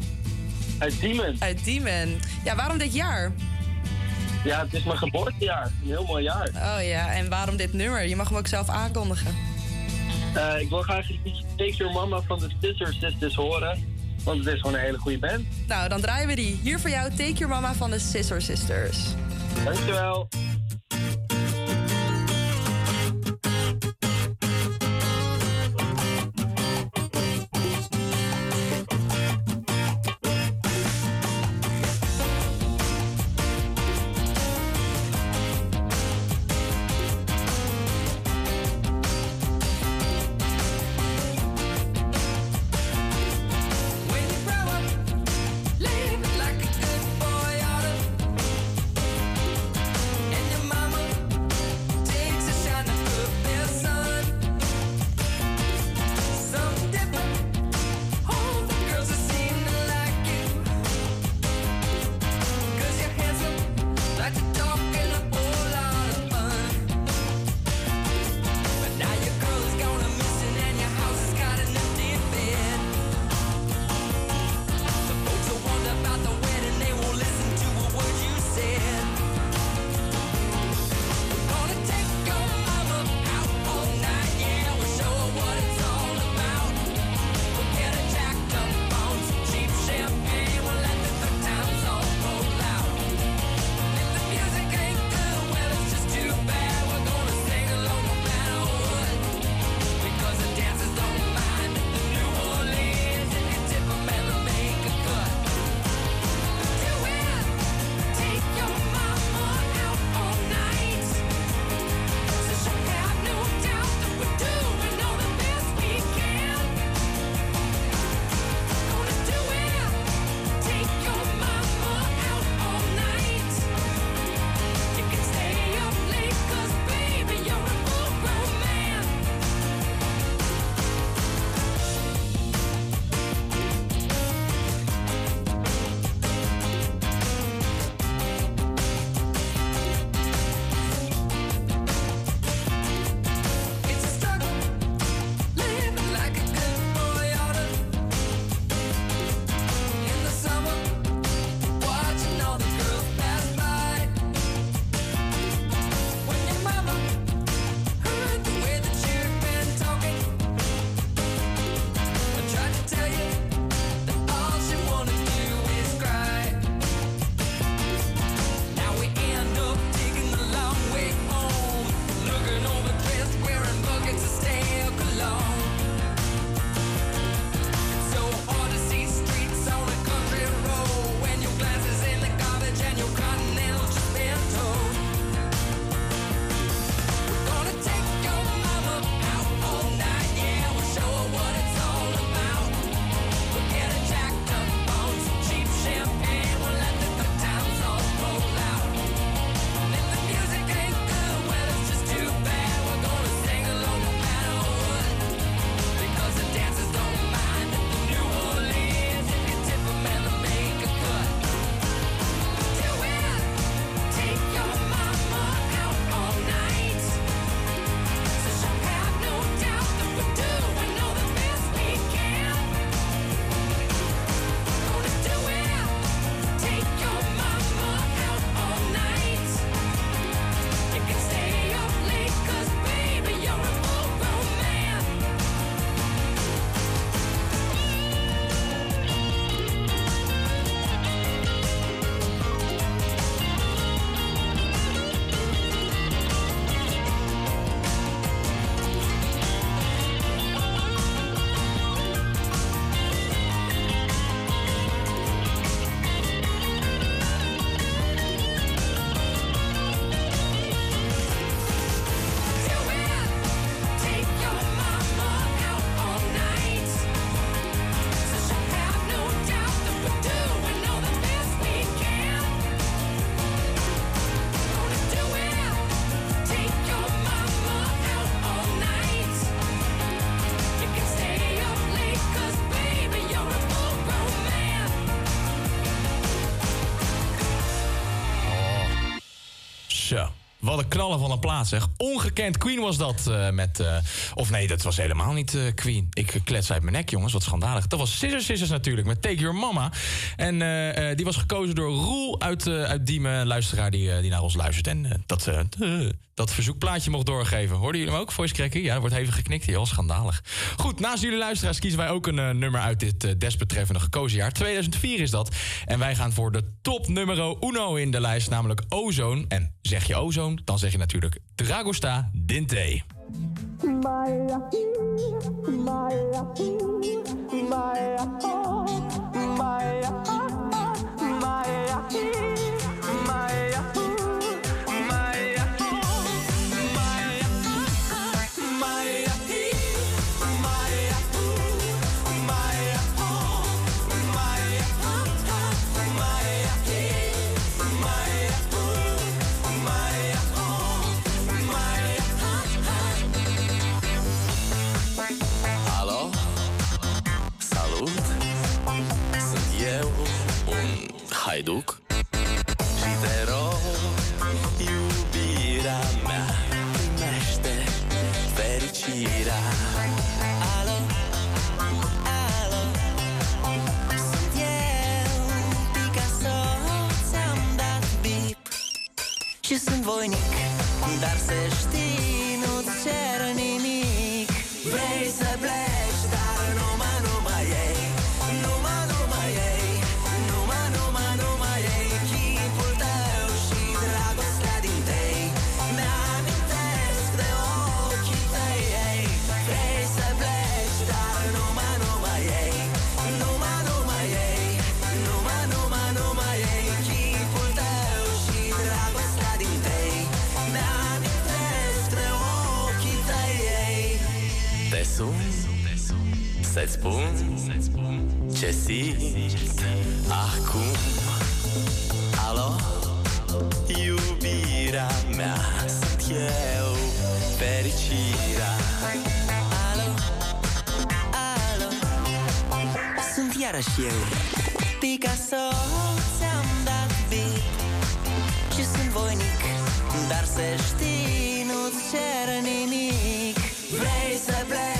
Uit Diemen. Uit Diemen. Ja, waarom dit jaar? Ja, het is mijn geboortejaar. Een heel mooi jaar. Oh ja, en waarom dit nummer? Je mag hem ook zelf aankondigen. Eh, ik wil graag liedje Take Your Mama van de Scissor Sisters horen. Want het is gewoon een hele goede band. Nou, dan draaien we die. Hier voor jou, Take Your Mama van de Scissor Sisters. Dankjewel. Wat knallen van een plaats, zeg. Ongekend Queen was dat eh, met... eh, of nee, dat was helemaal niet eh, Queen. Ik klets uit mijn nek, jongens. Wat schandalig. Dat was Scissors Scissors natuurlijk, met Take Your Mama. En die was gekozen door Roel uit, uit Diemen. Luisteraar die, die naar ons luistert. En dat, dat verzoekplaatje mocht doorgeven. Hoorden jullie hem ook, Voice? Ja, wordt even geknikt hier. Schandalig. Goed, naast jullie luisteraars kiezen wij ook een nummer uit dit desbetreffende gekozen jaar. 2004 is dat. En wij gaan voor de top numero uno in de lijst, namelijk Ozone. En zeg je Ozone, dan zeg je natuurlijk Dragosta Dinte. Haiduc Și te rog, iubirea mea Primește fericirea. Alo, alo, sunt eu, Picasso, ți-am dat bip. Și sunt voinic, dar să știi, Să-ți spun ce simt acum. Alo? Iubirea mea Sunt eu fericirea. Alo, alo? Sunt iarăși eu. Picasso ți-am dat beat Și sunt voinic Dar să știi, nu-ți cer nimic. Vrei să pleci,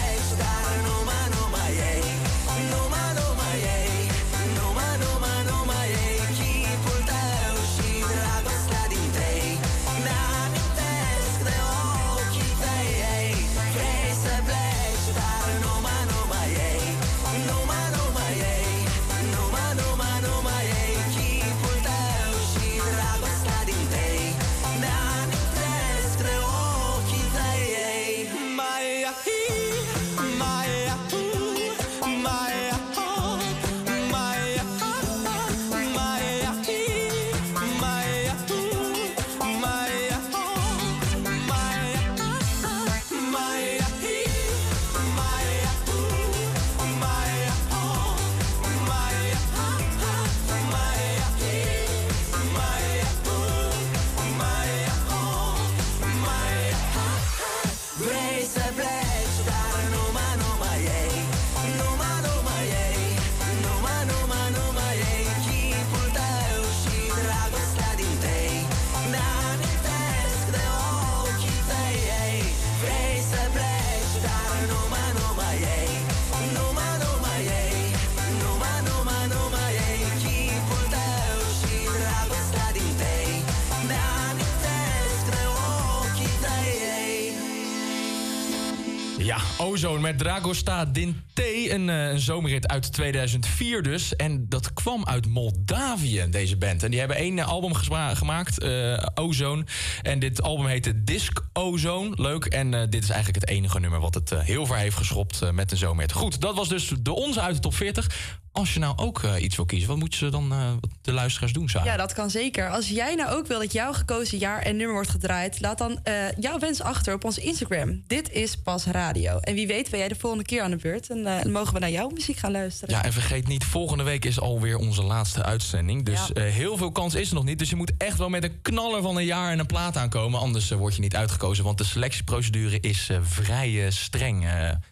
Ja, Ozone met Dragosta Dinte. Een, eh, een zomerrit uit 2004 dus. En dat kwam uit Moldavië, deze band. En die hebben één eh, album gemaakt, eh, Ozone. En dit album heette Disc Ozone. Leuk. En dit is eigenlijk het enige nummer wat het heel ver heeft geschopt met een zomerrit. Goed, dat was dus de onze uit de top 40. Als je nou ook eh, iets wil kiezen, wat moeten ze dan eh, de luisteraars doen, Sarah? Ja, dat kan zeker. Als jij nou ook wil dat jouw gekozen jaar en nummer wordt gedraaid, laat dan eh, jouw wens achter op ons Instagram. Dit is Pas Radio. En wie weet ben jij de volgende keer aan de beurt en dan mogen we naar jouw muziek gaan luisteren. Ja, en vergeet niet, volgende week is alweer onze laatste uitzending. Dus Ja. heel veel kans is er nog niet. Dus je moet echt wel met een knaller van een jaar en een plaat aankomen. Anders word je niet uitgekozen. Want de selectieprocedure is vrij streng.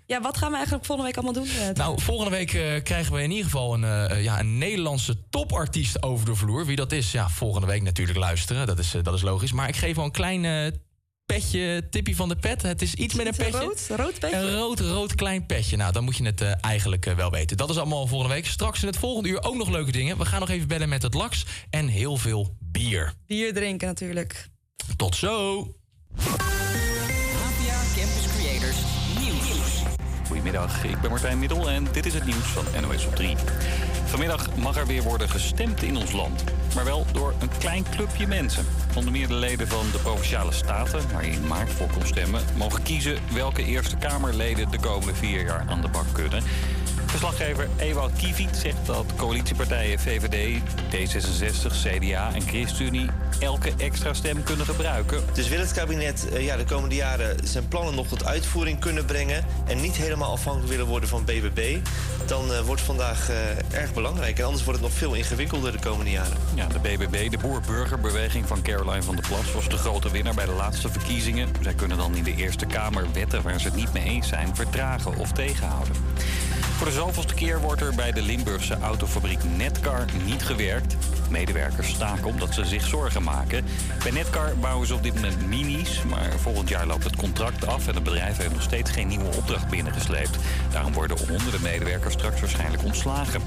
Ja, wat gaan we eigenlijk volgende week allemaal doen? nou, volgende week krijgen we in ieder geval geval een, eh, ja, een Nederlandse topartiest over de vloer. Wie dat is, ja, volgende week natuurlijk luisteren. Dat is, eh, dat is logisch. Maar ik geef wel een klein petje, tippie van de pet. Het is iets met een petje. Rood, rood petje? Een rood, rood klein petje. Nou, dan moet je het eigenlijk wel weten. Dat is allemaal volgende week. Straks in het volgende uur ook nog leuke dingen. We gaan nog even bellen met het laks en heel veel bier. Bier drinken natuurlijk. Tot zo! APA Campus Creators. Goedemiddag, ik ben Martijn Middel en dit is het nieuws van NOS op 3. Vanmiddag mag er weer worden gestemd in ons land. Maar wel door een klein clubje mensen. Onder meer de leden van de Provinciale Staten, waar je in maart voor kon stemmen... mogen kiezen welke Eerste Kamerleden de komende vier jaar aan de bak kunnen. Verslaggever Ewald Kieviet zegt dat coalitiepartijen VVD, D66, CDA en ChristenUnie... elke extra stem kunnen gebruiken. Dus wil het kabinet eh, ja, de komende jaren zijn plannen nog tot uitvoering kunnen brengen... en niet helemaal afhankelijk willen worden van BBB... dan eh, wordt vandaag eh, erg belangrijk. En anders wordt het nog veel ingewikkelder de komende jaren. Ja, de BBB, de Boer-Burgerbeweging van Caroline van der Plas... was de grote winnaar bij de laatste verkiezingen. Zij kunnen dan in de Eerste Kamer wetten waar ze het niet mee eens zijn... vertragen of tegenhouden. Voor de zoveelste keer wordt er bij de Limburgse autofabriek Netcar niet gewerkt. Medewerkers staken omdat ze zich zorgen maken. Bij Netcar bouwen ze op dit moment minis, maar volgend jaar loopt het contract af en het bedrijf heeft nog steeds geen nieuwe opdracht binnengesleept. Daarom worden honderden medewerkers straks waarschijnlijk ontslagen.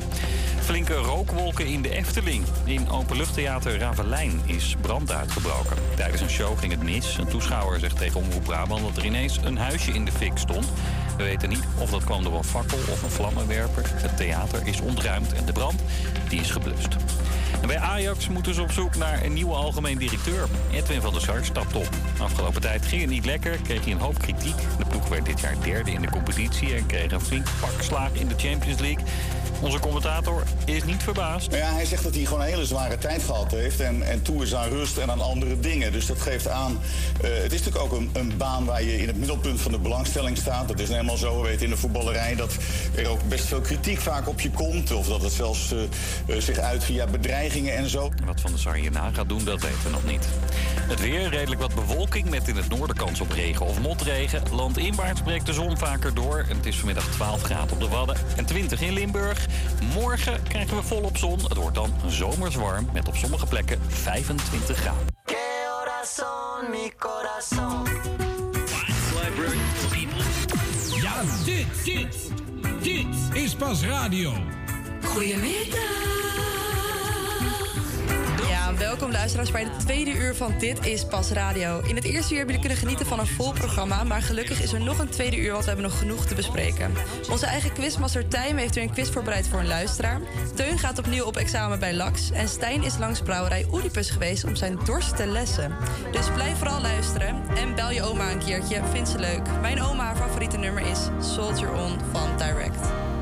Flinke rookwolken in de Efteling. In openluchttheater Ravelijn is brand uitgebroken. Tijdens een show ging het mis. Een toeschouwer zegt tegen Omroep Brabant dat er ineens een huisje in de fik stond. We weten niet of dat kwam door een fakkel of een Het theater is ontruimd en de brand die is geblust. En bij Ajax moeten ze op zoek naar een nieuwe algemeen directeur. Edwin van der Sar stapt op. Afgelopen tijd ging het niet lekker, kreeg hij een hoop kritiek. De ploeg werd dit jaar derde in de competitie en kreeg een flink pak slaag in de Champions League. Onze commentator is niet verbaasd. Nou ja, hij zegt dat hij gewoon een hele zware tijd gehad heeft. En, en toe is aan rust en aan andere dingen. Dus dat geeft aan. eh, het is natuurlijk ook een, een baan waar je in het middelpunt van de belangstelling staat. Dat is nou helemaal zo. We weten in de voetballerij dat er ook best veel kritiek vaak op je komt. Of dat het zelfs eh, eh, zich uit via bedreigingen en zo. Wat Van der Sar hierna gaat doen, dat weten we nog niet. Het weer, redelijk wat bewolking met in het noorden kans op regen of motregen. Landinwaarts breekt de zon vaker door. En het is vanmiddag 12 graden op de Wadden en 20 in Limburg. Morgen krijgen we volop zon. Het wordt dan zomers warm met op sommige plekken 25 graden. Corazón, mi corazón. Ja, dit, dit, dit is pas radio. Ja, welkom luisteraars bij de tweede uur van Dit is Pas Radio. In het eerste uur hebben jullie kunnen genieten van een vol programma... maar gelukkig is er nog een tweede uur, want we hebben nog genoeg te bespreken. Onze eigen quizmaster Tijm heeft weer een quiz voorbereid voor een luisteraar. Teun gaat opnieuw op examen bij Lax... en Stijn is langs brouwerij Oedipus geweest om zijn dorst te lessen. Dus blijf vooral luisteren en bel je oma een keertje, vind ze leuk. Mijn oma, haar favoriete nummer is Soldier On van Direct.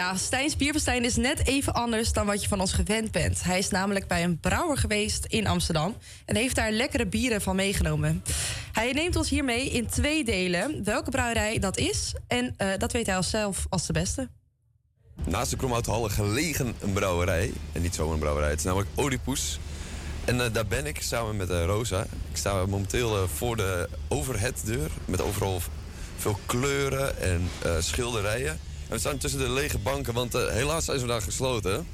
Stijns Bierfestijn is net even anders dan wat je van ons gewend bent. Hij is namelijk bij een brouwer geweest in Amsterdam en heeft daar lekkere bieren van meegenomen. Hij neemt ons hiermee in twee delen welke brouwerij dat is en eh, dat weet hij als zelf als de beste. Naast de Kromhouthalle gelegen een brouwerij. En niet zomaar een brouwerij, het is namelijk Oedipus. En eh, daar ben ik samen met eh, Rosa. Ik sta momenteel voor de overheaddeur. Met overal veel kleuren en schilderijen. We staan tussen de lege banken, want eh, helaas zijn ze vandaag gesloten.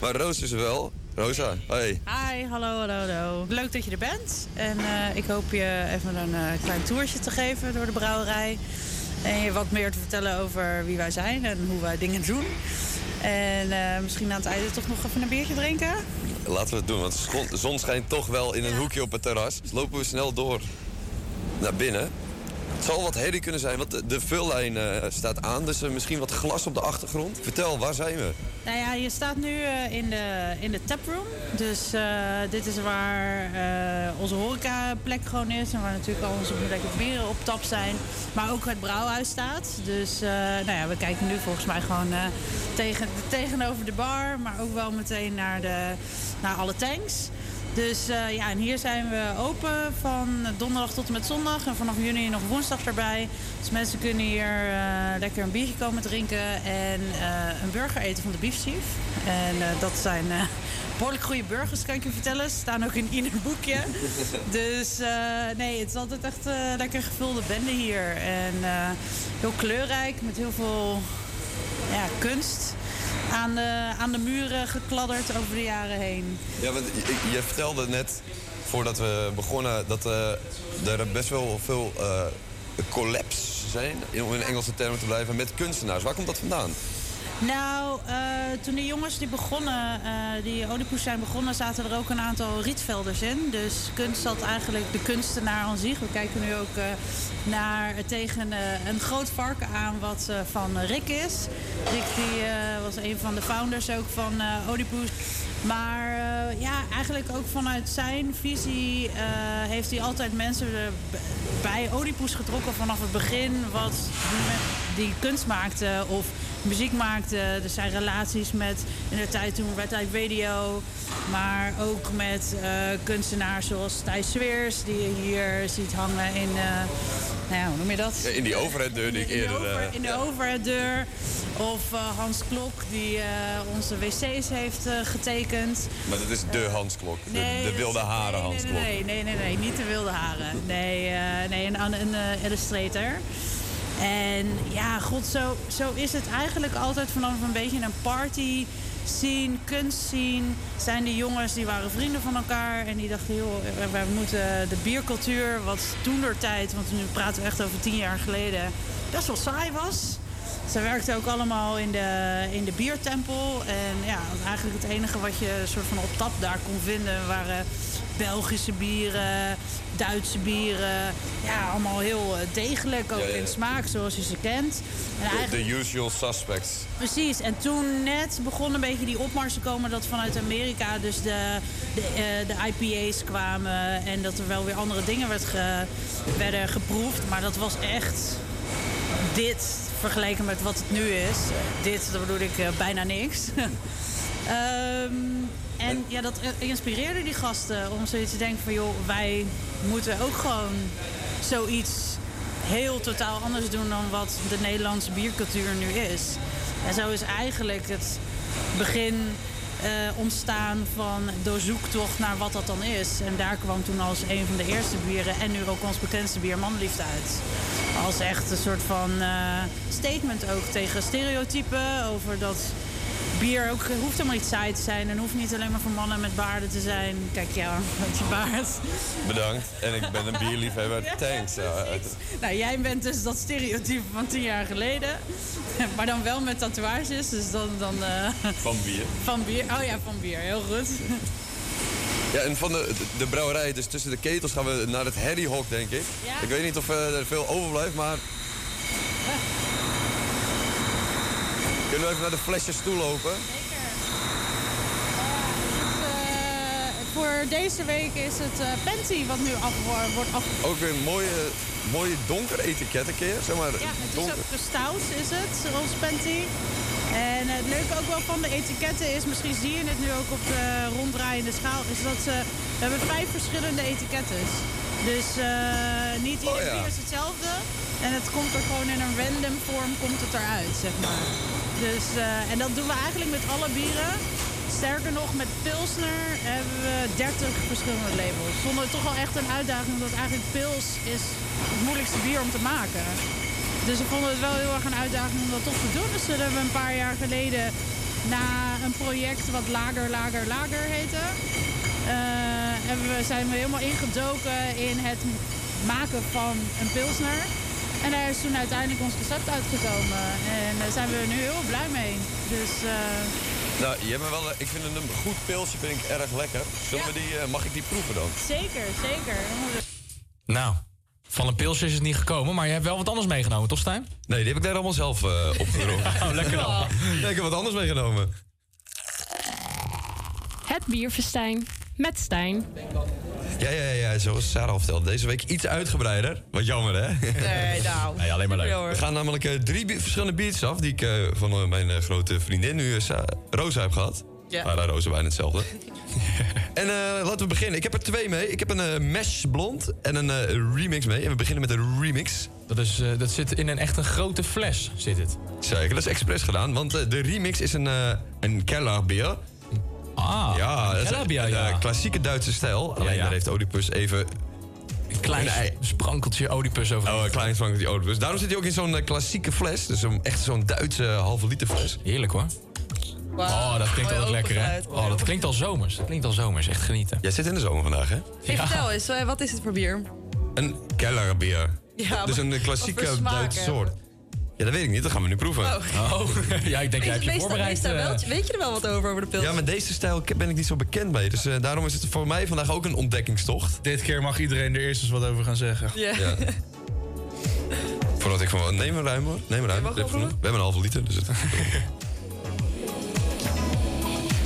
Maar Roos is er wel. Rosa, hoi. Hi, hallo, hallo, hallo. Leuk dat je er bent. En eh, ik hoop je even een eh, klein toertje te geven door de brouwerij. En je wat meer te vertellen over wie wij zijn en hoe wij dingen doen. En misschien aan het einde toch nog even een biertje drinken. Laten we het doen, want de zon- de zon schijnt toch wel in een hoekje op het terras. Dus lopen we snel door naar binnen. Het zal wat herrie kunnen zijn, want de, vullijn eh, staat aan. Dus eh, misschien wat glas op de achtergrond. Vertel, waar zijn we? Nou ja, je staat nu eh, in, de, in de taproom. Dus dit is waar onze horecaplek gewoon is. En waar natuurlijk al onze lekkere bieren op tap zijn. Maar ook het brouwhuis staat. Dus nou ja, we kijken nu volgens mij gewoon tegen, tegenover de bar. Maar ook wel meteen naar, de, naar alle tanks. Dus eh, ja, en hier zijn we open van donderdag tot en met zondag. En vanaf juni nog woensdag erbij. Dus mensen kunnen hier eh, lekker een biertje komen drinken. En eh, een burger eten van de Beef Chief. En dat zijn eh, behoorlijk goede burgers, kan ik je vertellen. Ze staan ook in ieder boekje. dus nee, het is altijd echt lekker gevulde bende hier. En heel kleurrijk, met heel veel ja, kunst. Aan de, aan de muren gekladderd over de jaren heen. Ja, want je, vertelde net, voordat we begonnen, dat eh, er best wel veel collabs zijn, om in Engelse termen te blijven, met kunstenaars. Waar komt dat vandaan? Nou, eh, toen de jongens die begonnen, eh, die Oedipus zijn begonnen, zaten er ook een aantal rietvelders in. Dus kunst zat eigenlijk de kunstenaar aan zich. We kijken nu ook eh, naar tegen een groot varken aan wat van Rick is. Rick die, was een van de founders ook van Oedipus. Maar ja, eigenlijk ook vanuit zijn visie heeft hij altijd mensen bij Oedipus getrokken vanaf het begin. Wat die kunst maakte of muziek maakte. Er zijn relaties met in de tijd toen Red Light Radio. Maar ook met eh, kunstenaars zoals Thijs Sweers, die je hier ziet hangen in, eh, nou ja, hoe noem je dat? In die overheaddeur die ik In de, eerder... over, eh, in de ja. overheaddeur. Of Hans Klok, die onze wc's heeft getekend. Maar dat is de Hansklok. De, Nee, de wilde haren nee, Hansklok. Nee, nee, nee, nee, niet de wilde haren. Nee, nee een, een, illustrator. En ja, god, zo, zo is het eigenlijk altijd vanaf een beetje een party scene, kunst scene. Zijn die jongens die waren vrienden van elkaar en die dachten, joh, wij moeten de biercultuur, wat toen door tijd, want nu praten we echt over tien jaar geleden, best wel saai was. Ze werkten ook allemaal in de, in de biertempel. En ja, eigenlijk het enige wat je soort van op tap daar kon vinden waren Belgische bieren, Duitse bieren. Ja, allemaal heel eh, degelijk, ook Ja, ja. in smaak zoals je ze kent. En De, eigenlijk, de usual suspects. Precies, en toen net begon een beetje die opmars te komen dat vanuit Amerika dus de, de, eh, de IPA's kwamen en dat er wel weer andere dingen werd ge- werden geproefd. Maar dat was echt dit vergeleken met wat het nu is. Dit, daar bedoel ik eh, bijna niks. Ehm, en ja, dat inspireerde die gasten om zoiets te denken van... joh, wij moeten ook gewoon zoiets heel totaal anders doen... dan wat de Nederlandse biercultuur nu is. En zo is eigenlijk het begin eh, ontstaan van de zoektocht naar wat dat dan is. En daar kwam toen als een van de eerste bieren... en nu ook ons bekendste uit. Als echt een soort van eh, statement ook tegen stereotypen... over dat bier ook hoeft helemaal niet saai te zijn... en hoeft niet alleen maar voor mannen met baarden te zijn. Kijk, ja, met je baard. Bedankt. En ik ben een bierliefhebber. Ja, Thanks. Ja, Nou, jij bent dus dat stereotype van tien jaar geleden. Maar dan wel met tatoeages, dus dan... dan eh, Van bier. van bier. Oh ja, van bier. Heel goed. Ja, en van de, de, brouwerij, dus tussen de ketels gaan we naar het herriehok, denk ik. Ja. Ik weet niet of eh, er veel overblijft, maar... Kunnen we even naar de flesjes toe lopen? Eh, voor deze week is het eh Penti wat nu af, wordt af... Ook weer een mooie, mooie donker etiket een keer, zeg maar. Ja, het is ook gestout, is het, ons Penti. En het leuke ook wel van de etiketten is, misschien zie je het nu ook op de ronddraaiende schaal, is dat ze, we hebben vijf verschillende etiketten. Dus eh, niet ieder Oh ja. bier is hetzelfde. En het komt er gewoon in een random vorm komt het eruit, zeg maar. Dus, eh, en dat doen we eigenlijk met alle bieren. Sterker nog, met Pilsner hebben we 30 verschillende labels. Vonden we toch wel echt een uitdaging, omdat eigenlijk Pils is het moeilijkste bier om te maken. Dus we vonden het wel heel erg een uitdaging om dat toch te doen. Dus dat hebben we een paar jaar geleden na een project wat Lager, Lager, Lager heette. eh, hebben we, zijn we helemaal ingedoken in het maken van een pilsner. En daar is toen uiteindelijk ons recept uitgekomen. En daar zijn we nu heel blij mee. Dus eh, Nou, je hebt me wel, ik vind een goed pilsje vind ik erg lekker. Zullen we die, eh, mag ik die proeven dan? zeker, zeker. Nou, van een pilsje is het niet gekomen, maar je hebt wel wat anders meegenomen, toch Stijn? Nee, die heb ik daar allemaal zelf eh opgedronken. oh, lekker dan. Nee, ik heb wat anders meegenomen. Het bierfestijn met Stijn. Ja, ja, ja, zoals Sarah al vertelde. Deze week iets uitgebreider. Wat jammer, hè? Nee, nou. Nee, alleen maar leuk. We gaan namelijk eh, drie verschillende biertjes af... die ik eh, van eh, mijn eh, grote vriendin nu, eh, Sa- Rosa, heb gehad. Ja. Maar uh, Rosa bijna hetzelfde. en eh, laten we beginnen. Ik heb er twee mee. Ik heb een eh Mesh Blond en een eh, remix mee. En we beginnen met een remix. Dat, is, eh, dat zit in een echt een grote fles, zit het. Zeker, dat is expres gedaan. Want de remix is een, eh een Kellerbier. Ah, ja, dat is Kellerbier, een, ja. eh, klassieke Duitse stijl. Alleen ja. daar heeft Oedipus even... Een klein sprankeltje Oedipus over. Oh, een klein sprankeltje Oedipus. Daarom zit hij ook in zo'n eh, klassieke fles. Dus een, echt zo'n Duitse halve liter fles. Heerlijk hoor. Oh, dat klinkt ook lekker hè. Oh, dat klinkt al zomers. Dat klinkt al zomers. Echt genieten. Jij zit in de zomer vandaag hè? Hey, Vertel eens, eh, wat is het voor bier? Een Kellerbier. Ja, dus een klassieke Duitse soort. Ja, dat weet ik niet. Dat gaan we nu proeven. Oh, ja, ik denk jij hebt je voorbereid. weet, daar wel- eh, weet je er wel wat over, over de pils? Ja, met deze stijl ben ik niet zo bekend mee. Dus eh, daarom is het voor mij vandaag ook een ontdekkingstocht. Dit keer mag iedereen er eerst eens wat over gaan zeggen. Ja. Ja. Voordat ik van, neem een ruim hoor. Neem een ruim. mag We wel hebben een halve liter. Dus het...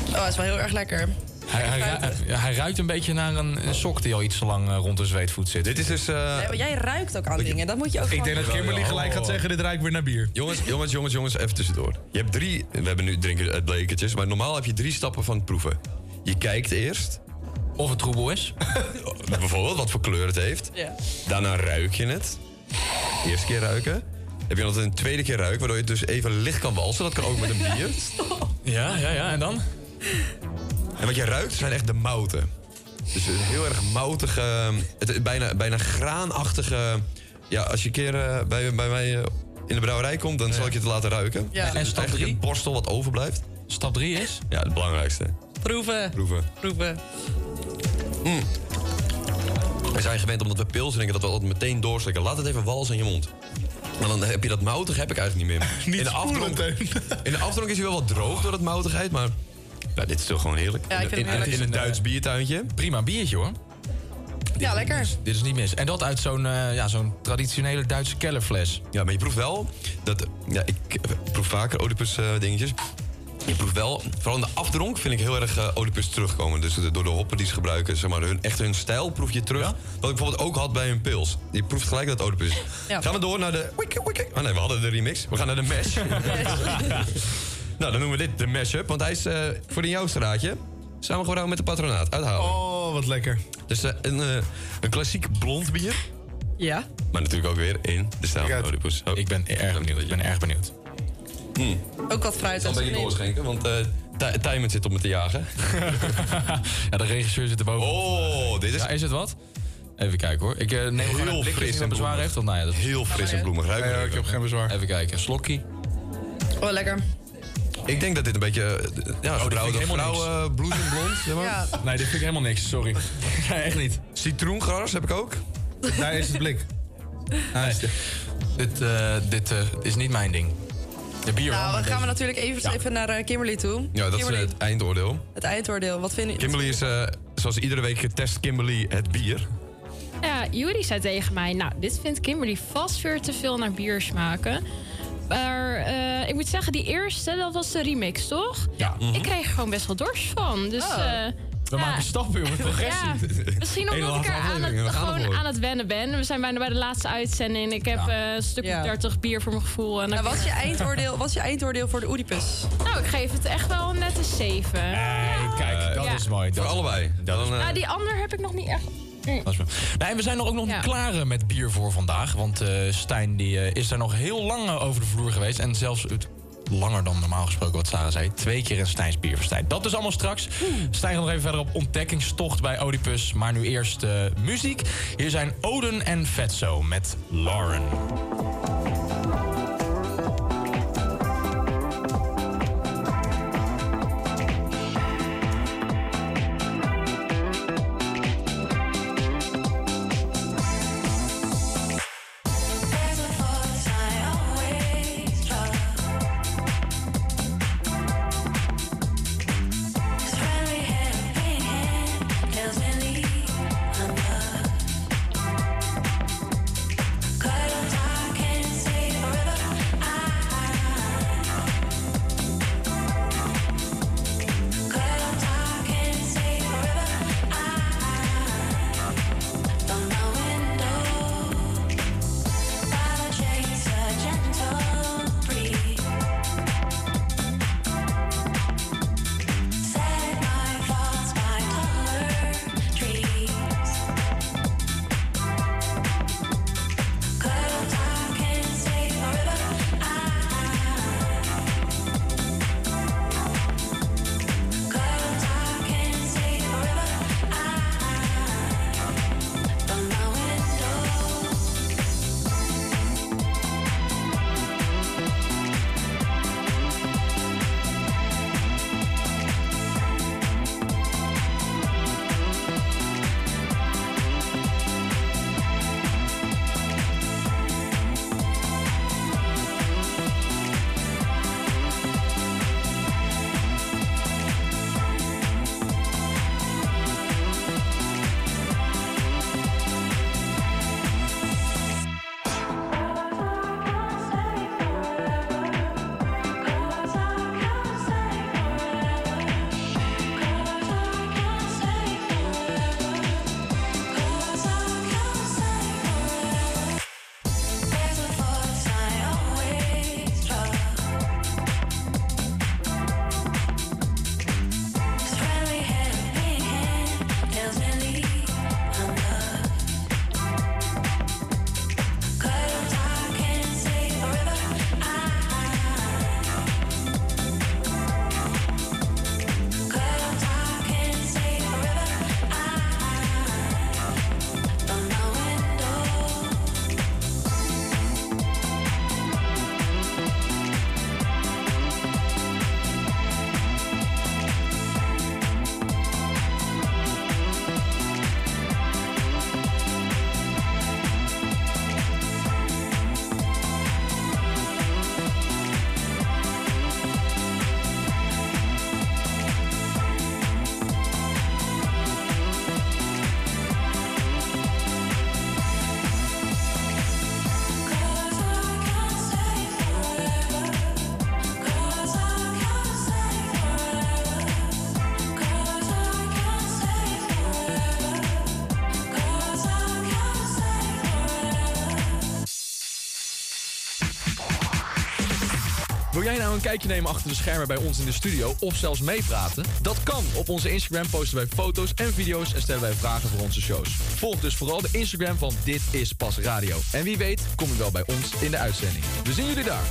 Oh, dat is wel heel erg lekker. Hij, hij, hij ruikt een beetje naar een, een sok die al iets te lang eh, rond de zweetvoet zit. Dit is dus... eh, Nee, maar jij ruikt ook aan dingen. Dat moet je ook Ik denk dat. Kimberly gelijk gaat zeggen, dit ruikt weer naar bier. Jongens, jongens, jongens, jongens, even tussendoor. Je hebt drie, we hebben nu drinken uit bekertjes, maar normaal heb je drie stappen van het proeven. Je kijkt eerst. Of het troebel is. Bijvoorbeeld wat voor kleur het heeft. Ja. Daarna ruik je het. Eerste keer ruiken. Heb je altijd een tweede keer ruiken, waardoor je het dus even licht kan walsen. Dat kan ook met een bier. Ja, ja, ja. En dan? En wat je ruikt zijn echt de mouten. Dus een heel erg moutige, het, bijna, bijna graanachtige... Ja, als je een keer eh, bij, bij mij eh, in de brouwerij komt, dan zal ik je het laten ruiken. Ja. En stap eigenlijk drie? een borstel wat overblijft. Stap 3 is? Ja, het belangrijkste. Proeven. Proeven. Proeven. Mm. We zijn gewend omdat we pils drinken dat we altijd meteen doorslikken. Laat het even walsen in je mond. Maar dan heb je dat moutig heb ik eigenlijk niet meer. in, de afdronk, in de afdronk is hij wel wat droog door het moutigheid, maar ja, dit is toch gewoon heerlijk. Ja, ik vind in, heerlijk. in een Duits biertuintje. Prima biertje hoor. Ja, lekker. Dit is niet mis. En dat uit zo'n eh, ja, zo'n traditionele Duitse kellerfles. Ja, maar je proeft wel dat. Ja, ik eh, proef vaker Oedipus eh, dingetjes. Je proeft wel, vooral in de afdronk vind ik heel erg eh, Oedipus terugkomen. Dus de- door de hoppen die ze gebruiken, zeg maar, hun, echt hun stijl proef je terug. Wat ik bijvoorbeeld ook had bij hun pils. Je proeft gelijk dat het Oedipus. Ja. Gaan we door naar de. Oh nee, we hadden de remix. We gaan naar de mesh. nou, dan noemen we dit de mashup, want hij is eh, voor in jouw straatje. Samen gewoon met de patronaat uithalen. Oh, wat lekker. Dus eh, een, eh, een klassiek blond bier. Ja. Maar natuurlijk ook weer in de stijl van Oedipus. Oh. Ik ben erg benieuwd. Ik ben erg benieuwd. Hmm. Ook wat fruit. Ik zal een beetje doorschenken, want eh Ti- Tijmen zit op me te jagen. ja, de regisseur zit erboven. Oh, dit is... Ja, is het wat? Even kijken hoor. Ik neem gewoon een Heel blik fris en bezwaar bloemig. heeft. Want, nou ja, dat... Heel fris en bloemig. Ruik maar Ja, ik heb geen bezwaar. Even kijken. Slokkie. Oh, lekker. Ik denk dat dit een beetje... eh, Ja, Oh, vrouwen, bloed en blond. Zeg maar. Ja. Nee, dit vind ik helemaal niks. Sorry. nee, echt niet. Citroengras heb ik ook. Daar is het blik. Nee. Dit, eh, dit eh, is niet mijn ding. De bier wel, Nou, maar dan gaan we deze- natuurlijk even, Ja. even naar eh, Kimberly toe. Ja, dat is Kimberly, het eindoordeel. het eindoordeel. Wat vind je? Kimberly is, eh, zoals iedere week getest Kimberly het bier. Ja, Juri zei tegen mij, nou, dit vindt Kimberly vast weer te veel naar bier smaken. Maar eh, ik moet zeggen, die eerste, dat was de remix, toch? Ja. Ik kreeg er gewoon best wel dorst van. Dus, Oh. eh, We ja. maken stappen, jongen. Progressie. Ja, misschien omdat ik er aan het, we gaan gewoon ervoor. aan het wennen ben. We zijn bijna bij de laatste uitzending. Ik heb eh, een stuk Ja. of 30 bier voor mijn gevoel. En dan Nou, wat, is je eindoordeel, wat is je eindoordeel voor de Oedipus? Nou, ik geef het echt wel een nette 7. Nee, kijk, dat Ja. is mooi. Voor Dat, allebei. dat is, Dan, eh, Nou, die ander heb ik nog niet echt... Mm. dat is en we zijn nog ook nog Ja. niet klaar eh, met bier voor vandaag. Want eh, Stijn die, eh, is daar nog heel lang over de vloer geweest. En zelfs het- langer dan normaal gesproken wat Sarah zei. Twee keer in Stijns bier verstijnd. Dat is allemaal straks. Stijn gaat nog even verder op ontdekkingstocht bij Oedipus. Maar nu eerst muziek. Hier zijn Oden en Vetso met Lauren. Een kijkje nemen achter de schermen bij ons in de studio of zelfs meepraten? Dat kan. Op onze Instagram posten wij foto's en video's en stellen wij vragen voor onze shows. Volg dus vooral de Instagram van Dit is Pas Radio. En wie weet kom je wel bij ons in de uitzending. We zien jullie daar.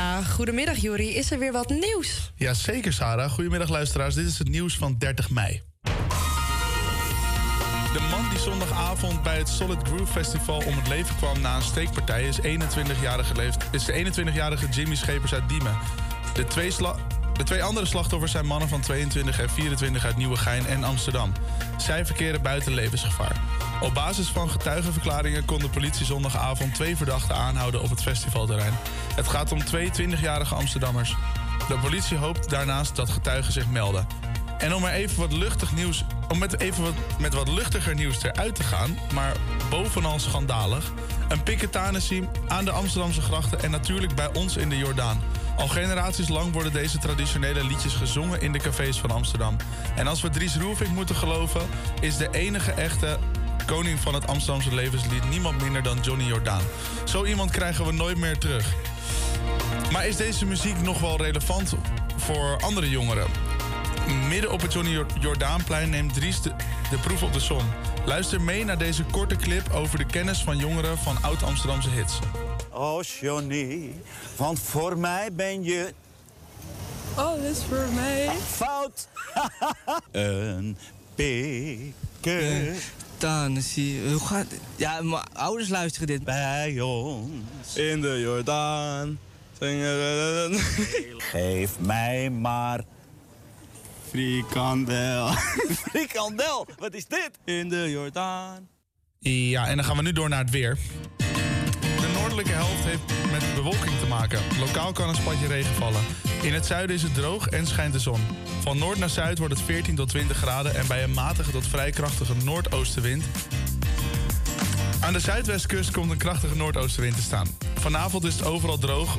Ja, goedemiddag Juri. Is er weer wat nieuws? Ja, zeker Sarah. Goedemiddag luisteraars. Dit is het nieuws van 30 mei. De man die zondagavond bij het Solid Groove Festival om het leven kwam na een steekpartij is, 21-jarige leeft, is de 21-jarige Jimmy Schepers uit Diemen. De twee, de twee andere slachtoffers zijn mannen van 22 en 24 uit Nieuwegein en Amsterdam. Zij verkeren buiten levensgevaar. Op basis van getuigenverklaringen kon de politie zondagavond twee verdachten aanhouden op het festivalterrein. Het gaat om twee 20-jarige Amsterdammers. De politie hoopt daarnaast dat getuigen zich melden. En om er even wat luchtig nieuws, om met even wat, met wat luchtiger nieuws eruit te gaan, maar bovenal schandalig. een piketanissie aan de Amsterdamse grachten en natuurlijk bij ons in de Jordaan. Al generaties lang worden deze traditionele liedjes gezongen in de cafés van Amsterdam. En als we Dries Roelvink moeten geloven, is de enige echte koning van het Amsterdamse levenslied niemand minder dan Johnny Jordaan. Zo iemand krijgen we nooit meer terug. Maar is deze muziek nog wel relevant voor andere jongeren? Midden op het Johnny Jor- Jordaanplein neemt Dries de, de proef op de som. Luister mee naar deze korte clip over de kennis van jongeren van oud-Amsterdamse hits. Oh Johnny, want voor mij ben je Alles voor mij. fout. een pikke. Dan zie je, hoe gaat Ja, mijn ouders luisteren dit. Bij ons. In de Jordaan. Zingen Geef mij maar. Frikandel. Frikandel, wat is dit? In de Jordaan. Ja, en dan gaan we nu door naar het weer. De noordelijke helft heeft met bewolking te maken. Lokaal kan een spatje regen vallen. In het zuiden is het droog en schijnt de zon. Van noord naar zuid wordt het 14 tot 20 graden en bij een matige tot vrij krachtige noordoostenwind. Aan de zuidwestkust komt een krachtige noordoostenwind te staan. Vanavond is het overal droog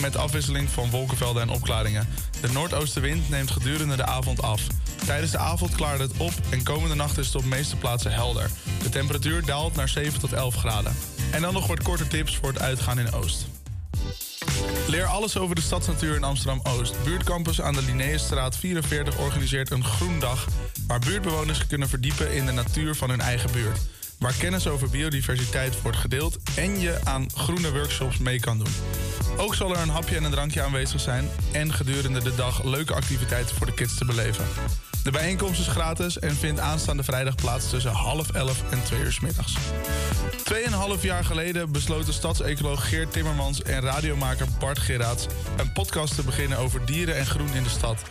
met afwisseling van wolkenvelden en opklaringen. De noordoostenwind neemt gedurende de avond af. Tijdens de avond klaart het op en komende nacht is het op meeste plaatsen helder. De temperatuur daalt naar 7 tot 11 graden. En dan nog wat korte tips voor het uitgaan in Oost. Leer alles over de stadsnatuur in Amsterdam-Oost. Buurtcampus aan de Linnaeusstraat 44 organiseert een groendag... waar buurtbewoners kunnen verdiepen in de natuur van hun eigen buurt. Waar kennis over biodiversiteit wordt gedeeld... en je aan groene workshops mee kan doen. Ook zal er een hapje en een drankje aanwezig zijn... en gedurende de dag leuke activiteiten voor de kids te beleven. De bijeenkomst is gratis en vindt aanstaande vrijdag plaats tussen half elf en twee uur 's middags. Tweeënhalf jaar geleden besloten stadsecoloog Geert Timmermans en radiomaker Bart Gerraads een podcast te beginnen over dieren en groen in de stad.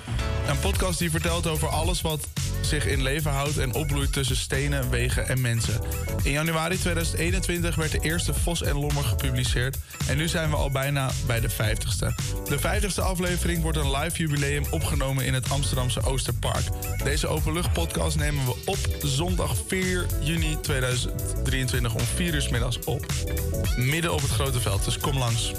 Een podcast die vertelt over alles wat zich in leven houdt en opbloeit tussen stenen, wegen en mensen. In januari 2021 werd de eerste Vos en Lommer gepubliceerd en nu zijn we al bijna bij de 50ste. De 50ste aflevering wordt een live jubileum opgenomen in het Amsterdamse Oosterpark. Deze openluchtpodcast nemen we op zondag 4 juni 2023 om 4 uur middags op. Midden op het grote veld, dus kom langs.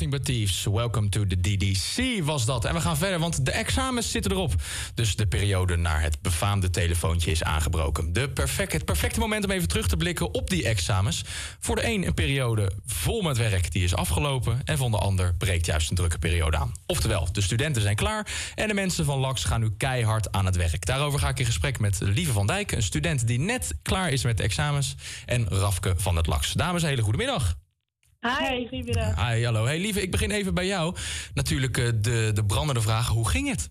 Nothing but thieves. Welcome to the DDC was dat. En we gaan verder, want de examens zitten erop. Dus de periode naar het befaamde telefoontje is aangebroken. De perfect, het perfecte moment om even terug te blikken op die examens. Voor de een een periode vol met werk, die is afgelopen. En voor de ander breekt juist een drukke periode aan. Oftewel, de studenten zijn klaar en de mensen van LAX gaan nu keihard aan het werk. Daarover ga ik in gesprek met Lieve van Dijk, een student die net klaar is met de examens. En Rafke van het LAX. Dames, hele goede middag. Hi, goedemiddag. Hi, hallo. Hey, lieve, ik begin even bij jou. Natuurlijk eh, de, de brandende vraag, hoe ging het?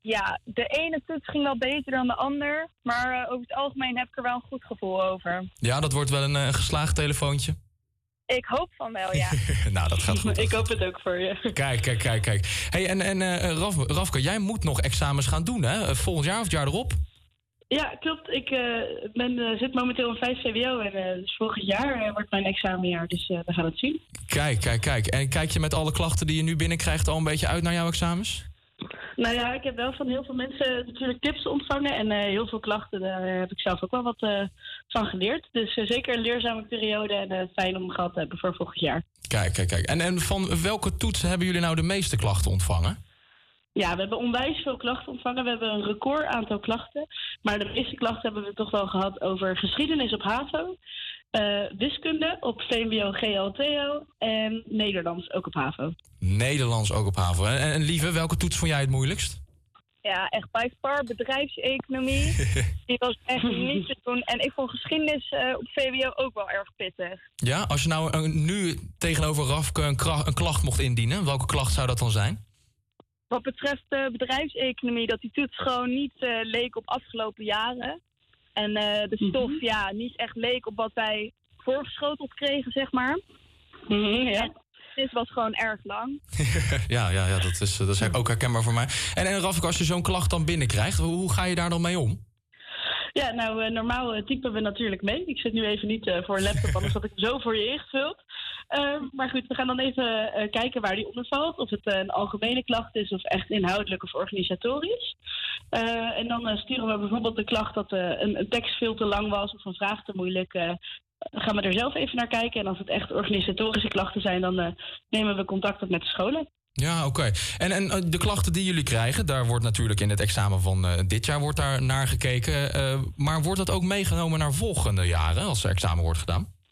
Ja, de ene toets ging wel beter dan de ander. Maar eh, over het algemeen heb ik er wel een goed gevoel over. Ja, dat wordt wel een, eh, geslaagd telefoontje. Ik hoop van wel, ja. nou, dat gaat goed. ik hoop het ook voor je. Kijk, kijk, kijk, kijk. Hey, en, en eh, Raf, Rafke, jij moet nog examens gaan doen, hè? Volgend jaar of het jaar erop? Ja, klopt. Ik eh, ben, eh, zit momenteel in 5 CBO en eh, dus volgend jaar wordt mijn examenjaar. Dus we gaan het zien. Kijk, kijk, kijk. En kijk je met alle klachten die je nu binnenkrijgt al een beetje uit naar jouw examens? Nou ja, ik heb wel van heel veel mensen natuurlijk tips ontvangen. En heel veel klachten, daar heb ik zelf ook wel wat van geleerd. Dus zeker een leerzame periode en fijn om gehad te hebben voor volgend jaar. Kijk, kijk, kijk. En, en van welke toetsen hebben jullie nou de meeste klachten ontvangen? Ja, we hebben onwijs veel klachten ontvangen. We hebben een record aantal klachten. Maar de meeste klachten hebben we toch wel gehad over geschiedenis op HAVO, eh, wiskunde op VMBO, GLTO en Nederlands ook op HAVO. Nederlands ook op HAVO. En, en Lieve, welke toets vond jij het moeilijkst? Ja, echt by far bedrijfseconomie. Die was echt niet te doen. En ik vond geschiedenis eh, op VWO ook wel erg pittig. Ja, als je nou nu tegenover Rafke een, een klacht mocht indienen, welke klacht zou dat dan zijn? Wat betreft eh, bedrijfseconomie, dat die toets gewoon niet eh, leek op afgelopen jaren. En eh, de stof, ja, niet echt leek op wat wij voorgeschoteld kregen, zeg maar. ja. Het was gewoon erg lang. ja, ja, ja dat, is, dat is ook herkenbaar voor mij. En, en Rafke, als je zo'n klacht dan binnenkrijgt, hoe, hoe ga je daar dan mee om? Ja, nou, eh, normaal eh, typen we natuurlijk mee. Ik zit nu even niet eh, voor een laptop, anders had ik zo voor je ingevuld. Eh, maar goed, we gaan dan even eh, kijken waar die onder valt. Of het eh, een algemene klacht is of echt inhoudelijk of organisatorisch. Eh, en dan sturen we bijvoorbeeld de klacht dat een, een tekst veel te lang was of een vraag te moeilijk. gaan we er zelf even naar kijken. En als het echt organisatorische klachten zijn, dan nemen we contact op met de scholen. Ja, oké. En, en de klachten die jullie krijgen, daar wordt natuurlijk in het examen van dit jaar wordt daar naar gekeken. maar wordt dat ook meegenomen naar volgende jaren als er examen wordt gedaan?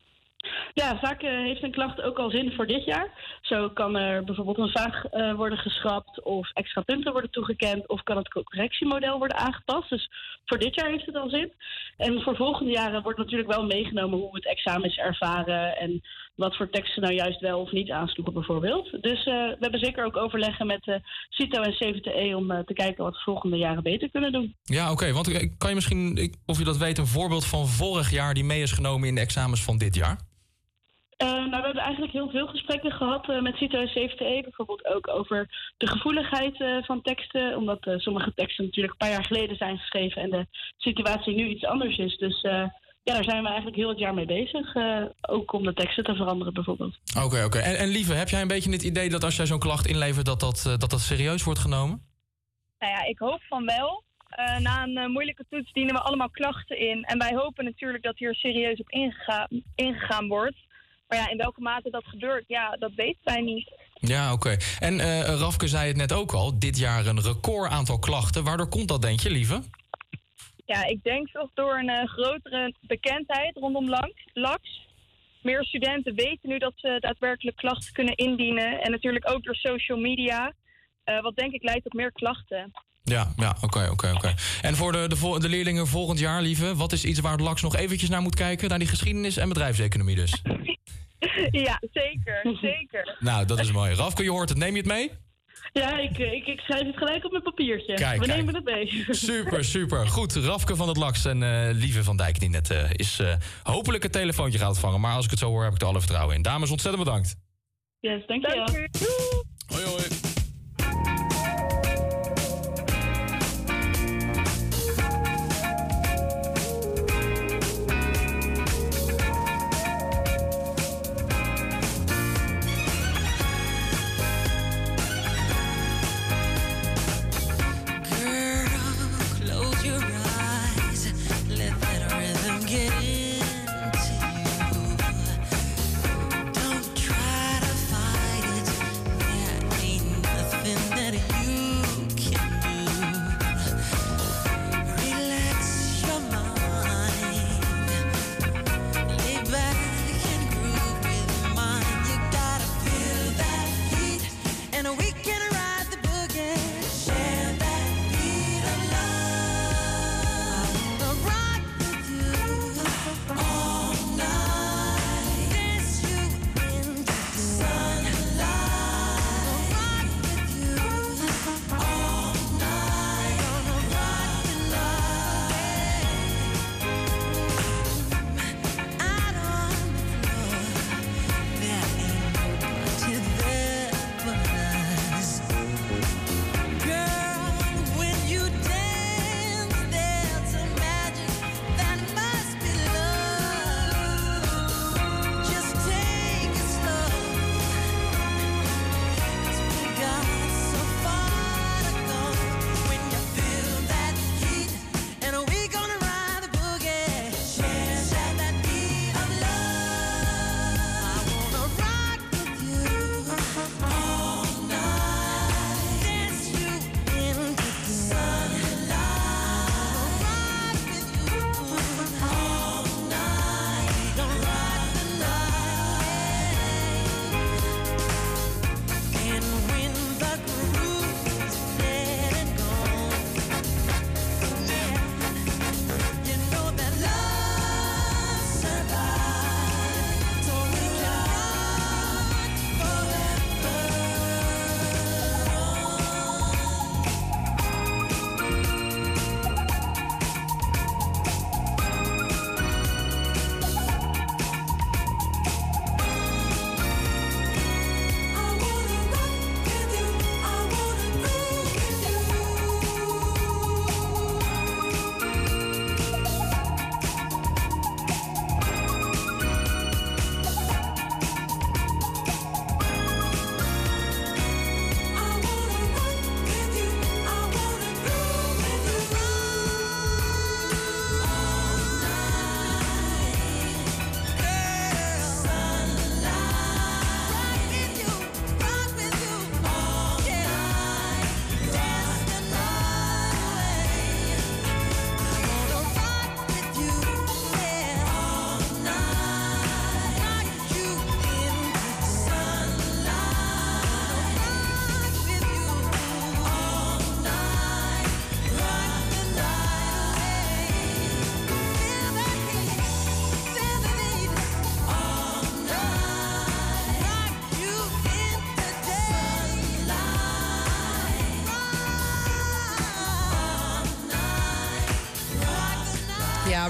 Ja, vaak eh, heeft een klacht ook al zin voor dit jaar. Zo kan er bijvoorbeeld een vraag eh, worden geschrapt of extra punten worden toegekend of kan het correctiemodel worden aangepast. Dus voor dit jaar heeft het al zin. En voor volgende jaren wordt natuurlijk wel meegenomen hoe het examen is ervaren en wat voor teksten nou juist wel of niet aansloegen bijvoorbeeld. Dus eh, we hebben zeker ook overleggen met CITO en CVTE om te kijken wat we volgende jaren beter kunnen doen. Ja, oké. Want kan je misschien, of je dat weet, een voorbeeld van vorig jaar die mee is genomen in de examens van dit jaar? Eh, nou, we hebben eigenlijk heel veel gesprekken gehad eh, met CITO en CVTE. Bijvoorbeeld ook over de gevoeligheid eh, van teksten. Omdat eh, sommige teksten natuurlijk een paar jaar geleden zijn geschreven... en de situatie nu iets anders is. Dus eh, ja, daar zijn we eigenlijk heel het jaar mee bezig. eh, ook om de teksten te veranderen bijvoorbeeld. Oké, oké. En, en Lieve, heb jij een beetje het idee dat als jij zo'n klacht inlevert, dat dat, eh, dat dat serieus wordt genomen? Nou ja, ik hoop van wel. Eh, na een moeilijke toets dienen we allemaal klachten in. En wij hopen natuurlijk dat hier serieus op ingegaan, ingegaan wordt. Maar ja, in welke mate dat gebeurt, ja, dat weten wij niet. Ja, oké. En eh, Rafke zei het net ook al, dit jaar een record aantal klachten. Waardoor komt dat, denk je, Lieve? Ja, ik denk toch door een eh, grotere bekendheid rondom langs, LAX. Meer studenten weten nu dat ze daadwerkelijk klachten kunnen indienen. En natuurlijk ook door social media. eh, wat denk ik leidt tot meer klachten. Ja, ja, oké, oké, oké. En voor de, de, de leerlingen volgend jaar, Lieve, wat is iets waar het LAX nog eventjes naar moet kijken? Naar die geschiedenis en bedrijfseconomie dus. ja, zeker, zeker. nou, dat is mooi. Rafke, je hoort het. Neem je het mee? Ja, ik, ik, ik schrijf het gelijk op mijn papiertje. Kijk, We kijk. nemen het mee. Super, super. Goed, Rafke van het Laks en eh, Lieve van Dijk die net eh, is eh, hopelijk het telefoontje gaat ontvangen. Maar als ik het zo hoor, heb ik er alle vertrouwen in. Dames, ontzettend bedankt. Yes, dankjewel. Hoi, hoi.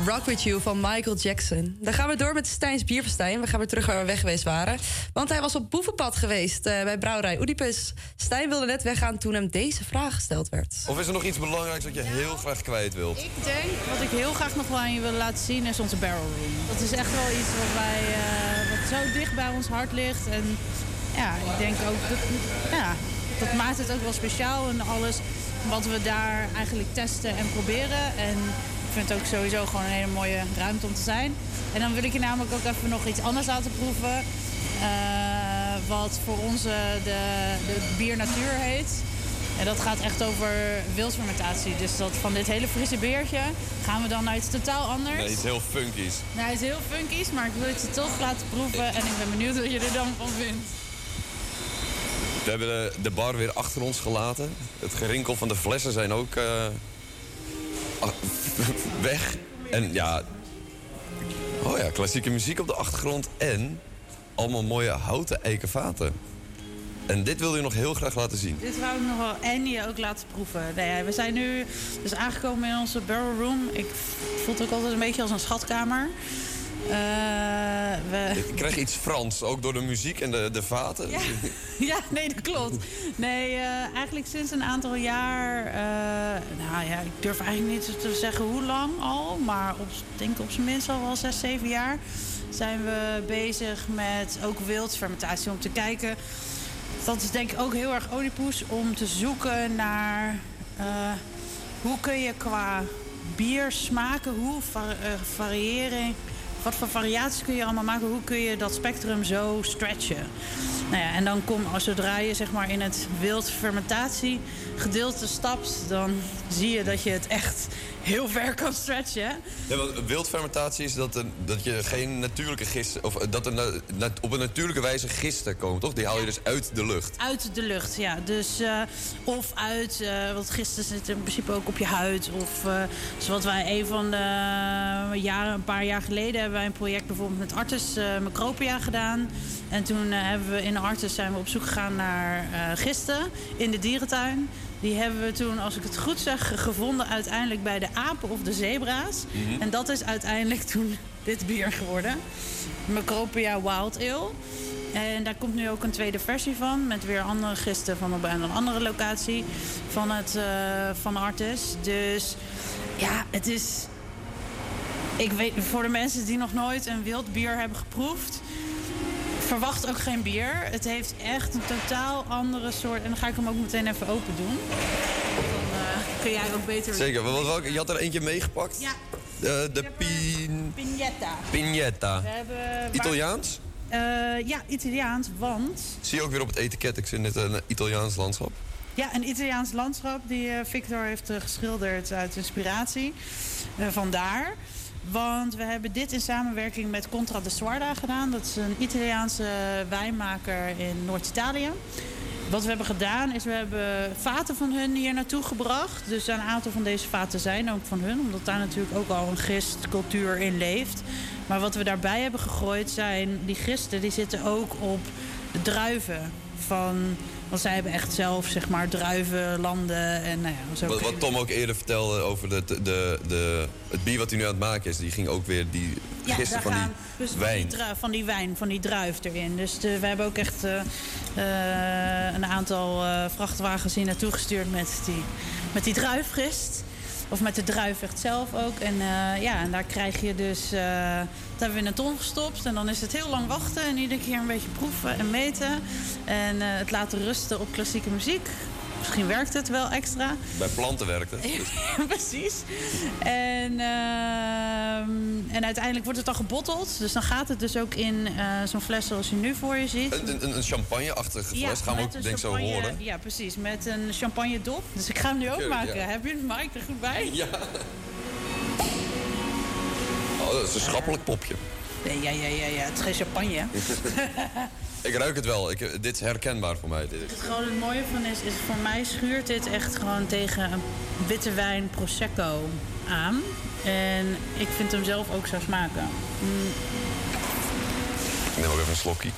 Rock With You van Michael Jackson. Dan gaan we door met Stijns Bierverstijn. We gaan weer terug waar we weg geweest waren. Want hij was op boevenpad geweest eh, bij brouwerij Oedipus. Stijn wilde net weggaan toen hem deze vraag gesteld werd. Of is er nog iets belangrijks wat je heel graag kwijt wilt? Ik denk, wat ik heel graag nog wel aan je wil laten zien, is onze barrel room. Dat is echt wel iets wat, wij, eh, wat zo dicht bij ons hart ligt. En ja, ik denk ook, dat, ja, dat maakt het ook wel speciaal en alles wat we daar eigenlijk testen en proberen. En vind het ook sowieso gewoon een hele mooie ruimte om te zijn. En dan wil ik je namelijk ook even nog iets anders laten proeven. eh, wat voor ons eh, de, de bier natuur heet. En dat gaat echt over wildfermentatie. Dus dat van dit hele frisse beertje gaan we dan naar iets totaal anders. Nee, iets heel funkies. Nou, is heel funkies, maar ik wil het je toch laten proeven. En ik ben benieuwd wat je er dan van vindt. We hebben de, de bar weer achter ons gelaten. Het gerinkel van de flessen zijn ook eh, weg. En ja, oh ja, klassieke muziek op de achtergrond en allemaal mooie houten eiken vaten. En dit wil je nog heel graag laten zien. Dit wou ik nog wel je ook laten proeven. Ja, we zijn nu dus aangekomen in onze barrel room. Ik voel het ook altijd een beetje als een schatkamer. Eh, we... Ik krijg iets Frans, ook door de muziek en de, de vaten. Ja. ja, nee, dat klopt. Nee, eh, eigenlijk sinds een aantal jaar... eh, nou ja, ik durf eigenlijk niet te zeggen hoe lang al... maar op, ik denk op zijn minst al wel zes, zeven jaar... zijn we bezig met ook wildfermentatie. Om te kijken... Dat is denk ik ook heel erg Oedipus... om te zoeken naar... hoe kun je qua bier smaken... hoe va- eh, variëring... Wat voor variaties kun je allemaal maken? Hoe kun je dat spectrum zo stretchen? Nou ja, en dan kom, als zodra je zeg maar in het wild fermentatie gedeelte stapt, dan zie je dat je het echt heel ver kan stretchen. Ja, want wildfermentatie is dat, er- dat je geen natuurlijke gisten... of dat er na- na- op een natuurlijke wijze gisten komen, toch? Die haal je dus uit de lucht. Uit de lucht, ja. Dus, eh, of uit, eh want gisteren zit in principe ook op je huid. Of eh, zoals wij een van de jaren, een paar jaar geleden, hebben wij een project bijvoorbeeld met Artis eh Macropia gedaan. En toen eh, hebben we in Artis zijn we op zoek gegaan naar eh, gisten in de dierentuin. Die hebben we toen, als ik het goed zeg, gevonden uiteindelijk bij de apen of de zebra's. Mhm. En dat is uiteindelijk toen dit bier geworden. Macropia Wild Ale. En daar komt nu ook een tweede versie van. Met weer andere gisten van op een andere locatie van, het, eh, van Artis. Dus ja, het is... Ik weet, voor de mensen die nog nooit een wild bier hebben geproefd... verwacht ook geen bier. Het heeft echt een totaal andere soort... En dan ga ik hem ook meteen even open doen. Dan eh, kun jij ook beter... Zeker, wat, welke- je had er eentje meegepakt? Ja. De, de pin... Pignetta. Pignetta. We hebben... Italiaans? Eh, ja, Italiaans, want... Zie je ook weer op het etiket, ik zit net een Italiaans landschap. Ja, een Italiaans landschap die eh, Victor heeft eh, geschilderd uit inspiratie. Eh, vandaar. Want we hebben dit in samenwerking met Contra de Suarda gedaan. Dat is een Italiaanse wijnmaker in Noord-Italië. Wat we hebben gedaan is we hebben vaten van hun hier naartoe gebracht. Dus een aantal van deze vaten zijn ook van hun. Omdat daar natuurlijk ook al een gistcultuur in leeft. Maar wat we daarbij hebben gegooid zijn... die gisten die zitten ook op de druiven van... Want zij hebben echt zelf, zeg maar, druivenlanden en nou ja, zo Wat, Tom ook eerder vertelde over de, de, de, het bier wat hij nu aan het maken is, die ging ook weer die Ja, van die dus van wijn. Die dru- van die wijn, van die druif erin. Dus de, we hebben ook echt eh, eh, een aantal eh, vrachtwagens hier naartoe gestuurd met die, met die druifgist. Of met de druif echt zelf ook. En eh, ja, en daar krijg je dus... eh, dat hebben we in een ton gestopt. En dan is het heel lang wachten. En iedere keer een beetje proeven en meten. En eh, het laten rusten op klassieke muziek. Misschien werkt het wel extra. Bij planten werkt het. Dus Precies. En, ehm, en uiteindelijk wordt het dan gebotteld. Dus dan gaat het dus ook in eh, zo'n fles zoals je nu voor je ziet. Een, een, een champagne-achtige fles gaan we ook denk ik zo horen. Ja, precies. Met een champagne dop. Dus ik ga hem nu ook maken. ja. Heb je een mic er goed bij? Ja. Oh, dat is een schappelijk popje. Nee, ja, ja, ja, ja. Het is geen champagne. Ik ruik het wel. Ik, dit is herkenbaar voor mij. Dit. Het gewoon het mooie van is, is voor mij schuurt dit echt gewoon tegen witte wijn Prosecco aan. En ik vind hem zelf ook zo smaken. Mm, Ik neem ook even een slokje.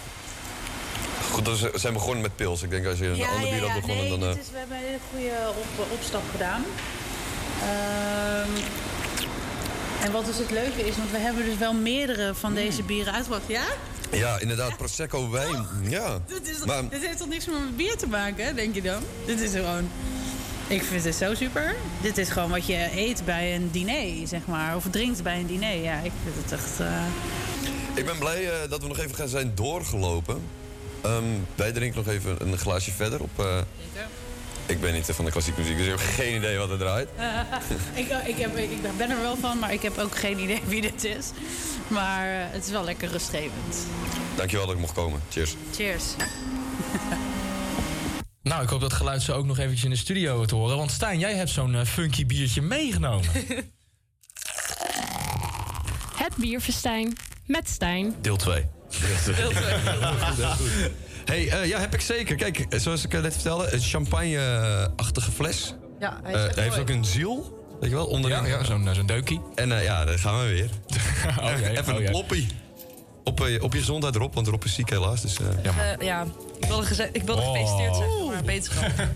Goed, is- we zijn begonnen met pils. Ik denk als je een ander bier had begonnen, nee, dan... eh, is, we hebben een hele goede op, opstap gedaan. Ehm, En wat dus het leuke is, want we hebben dus wel meerdere van deze bieren uitgebracht. Ja? Ja, inderdaad, Prosecco wijn. Ja. Dit, is, Maar dit heeft toch niks meer met bier te maken, denk je dan? Dit is gewoon... Ik vind het zo super. Dit is gewoon wat je eet bij een diner, zeg maar. Of drinkt bij een diner. Ja, ik vind het echt... eh, ik ben blij eh, dat we nog even gaan zijn doorgelopen. Ehm, wij drinken nog even een glaasje verder op... eh, ik ben niet van de klassieke muziek, dus ik heb geen idee wat er draait. ik, ik, heb, ik ben er wel van, maar ik heb ook geen idee wie dit is. Maar eh, het is wel lekker rustgevend. Dankjewel dat ik mocht komen. Cheers. Cheers. Nou, ik hoop dat geluid zo ook nog eventjes in de studio te horen. Want Stijn, jij hebt zo'n eh, funky biertje meegenomen. Het bierfestijn met Stijn. Deel 2. Deel 2. Hey, eh, ja, heb ik zeker. Kijk, eh, zoals ik eh, net vertelde, een champagne-achtige fles. Ja, hij heeft ook een ziel, weet je wel, onderin. Ja, ja, zo'n zo'n deukie. En eh, ja, daar gaan we weer. Even oh een ploppie. Op, eh, op je gezondheid Rob, want Rob is ziek helaas. Dus, eh, Eh, ja, ik wilde, geze- ik wilde Oh. gefeliciteerd zeggen, maar beterschap.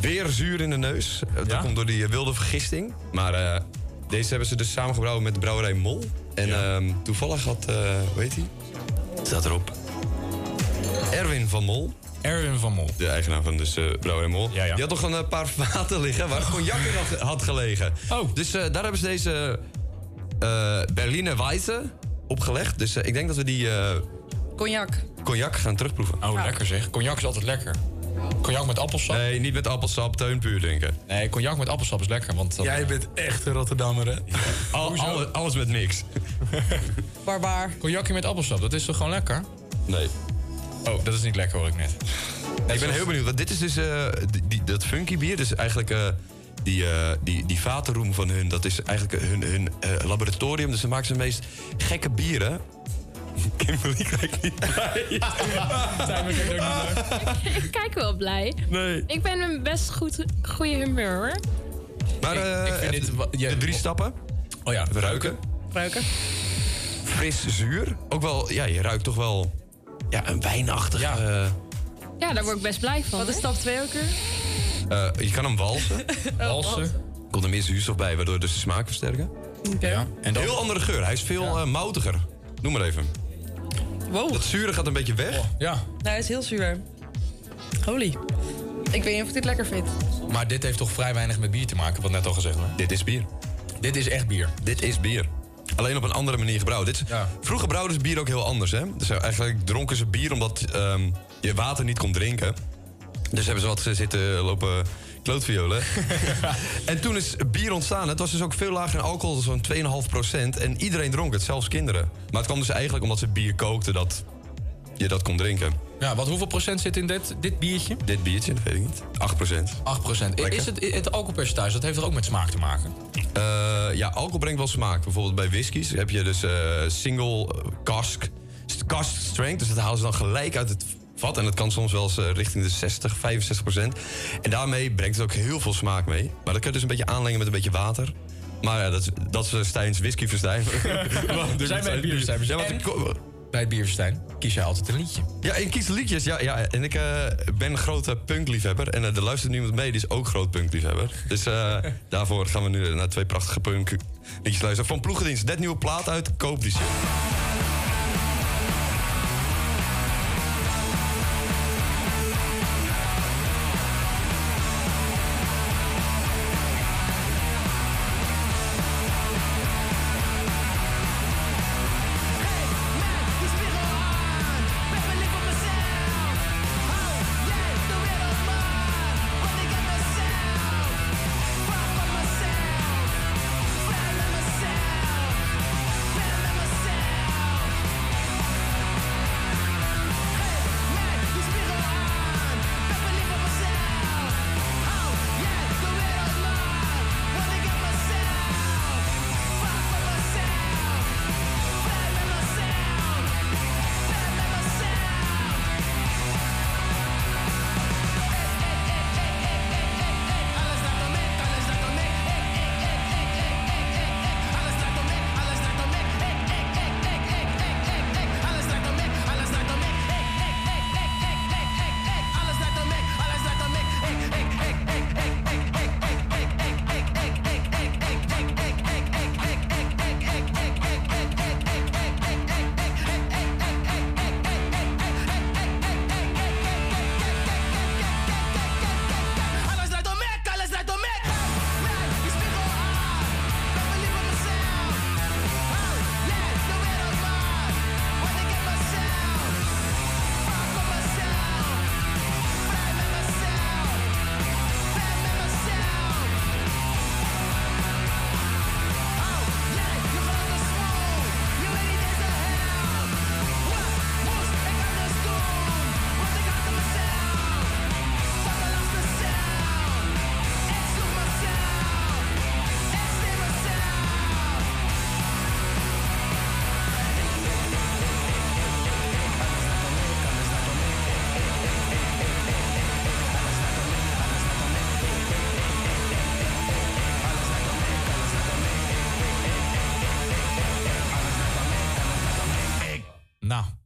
Weer zuur in de neus. Dat komt door die wilde vergisting. Maar eh, deze hebben ze dus samengebrouwen met de brouwerij Mol. En ehm, toevallig had, eh hoe heet hij? Staat erop. Erwin van Mol. Erwin van Mol. De eigenaar van dus, eh brouwerij Mol. Die had toch een eh, paar vaten liggen waar cognac in had, had gelegen. Oh. Dus eh, daar hebben ze deze eh Berliner Weisse opgelegd. Dus ik denk dat we die eh, Cognac. cognac gaan terugproeven. Oh, lekker zeg. Cognac is altijd lekker. Cognac met appelsap? Nee, niet met appelsap, teun puur drinken. Nee, cognac met appelsap is lekker. Want dan, Jij bent echt een Rotterdammer, hè? Al, alle- alles met niks. Barbaar. Cognacje met appelsap, dat is toch gewoon lekker? Nee. Oh, dat is niet lekker hoor ik net. ik ben heel benieuwd. Want dit is dus eh, die, die- dat funky bier. Dus eigenlijk eh, die, eh die, die vatenroem van hun. Dat is eigenlijk hun, hun eh, laboratorium. Dus ze maken ze de meest gekke bieren. Kimberly kijkt niet blij. ik kijk wel blij. Nee. Ik ben in best goed goede humeur hoor. Maar eh, ik vind dit ja, de drie stappen. Oh ja, We ruiken. Ruiken. Fris zuur. Ook wel, ja, je ruikt toch wel ja, een wijnachtig. Ja. eh, Ja, daar word ik best blij van. Wat is stap 2 ook weer? eh, je kan hem walsen. Walsen. Komt er meer zuurstof bij, waardoor dus de smaak versterken. Oké. Ja. En dan, Heel andere geur. Hij is veel eh, moutiger. Noem maar even. Wow. Dat zure gaat een beetje weg. ja, Nou, hij is heel zuur. Holy. Ik weet niet of ik dit lekker vind. maar dit heeft toch vrij weinig met bier te maken, wat net al gezegd werd. Dit is bier. Dit is echt bier. Dit is bier. Alleen op een andere manier gebrouwen. Dit Ja. Vroeger brouwden ze bier ook heel anders. Hè? Dus eigenlijk dronken ze bier omdat ehm, je water niet kon drinken. Dus hebben ze wat zitten lopen klootviolen. en toen is bier ontstaan. Het was dus ook veel lager in alcohol, zo'n 2,5 procent. En iedereen dronk het, zelfs kinderen. Maar het kwam dus eigenlijk omdat ze bier kookten dat je dat kon drinken. Ja, wat, hoeveel procent zit in dit, dit biertje? Dit biertje, dat weet ik niet. 8 procent. 8 procent. Is het, het alcoholpercentage, dat heeft er ook met smaak te maken? Eh, ja, alcohol brengt wel smaak. Bijvoorbeeld bij whiskies heb je dus eh, single eh, cask, cask strength. Dus dat halen ze dan gelijk uit het vat. En dat kan soms wel eens richting de 60, 65 procent. En daarmee brengt het ook heel veel smaak mee. Maar dat kun je dus een beetje aanlengen met een beetje water. Maar ja, dat, is- dat is Stijn's whiskyverstijn. We zijn bij het bierfestijn. Ja, Bij het kies je altijd een liedje. ja, ik kies liedjes. Ja, ja, en ik eh, ben een grote punkliefhebber. En uh, er luistert nu iemand mee, die is ook groot punkliefhebber. Dus eh, daarvoor gaan we nu naar twee prachtige punk liedjes luisteren. Van Ploegendienst, net nieuwe plaat uit. Koop die shit.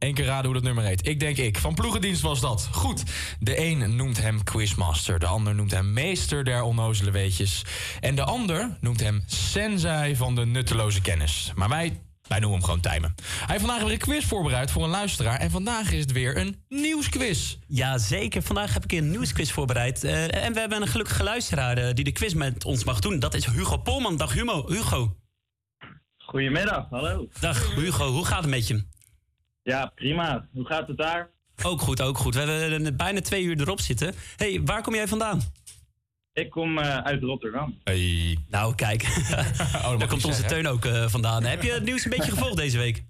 Één keer raden hoe dat nummer heet. Ik denk ik. Van ploegendienst was dat. Goed. De een noemt hem quizmaster. De ander noemt hem meester der onnozele weetjes. En de ander noemt hem sensei van de nutteloze kennis. Maar wij, wij noemen hem gewoon Tijmen. Hij heeft vandaag weer een quiz voorbereid voor een luisteraar. En vandaag is het weer een nieuwsquiz. Ja, zeker. Vandaag heb ik een nieuwsquiz voorbereid. Eh, en we hebben een gelukkige luisteraar eh, die de quiz met ons mag doen. Dat is Hugo Polman. Dag Hugo. Hugo. Goedemiddag, hallo. Dag Hugo, hoe gaat het met je? Ja, prima. Hoe gaat het daar? Ook goed, ook goed. We hebben bijna twee uur erop zitten. hey, waar kom jij vandaan? Ik kom eh, uit Rotterdam. Hey. Nou, kijk. Daar komt onze teun ook eh, vandaan. Heb je het nieuws een beetje gevolgd deze week?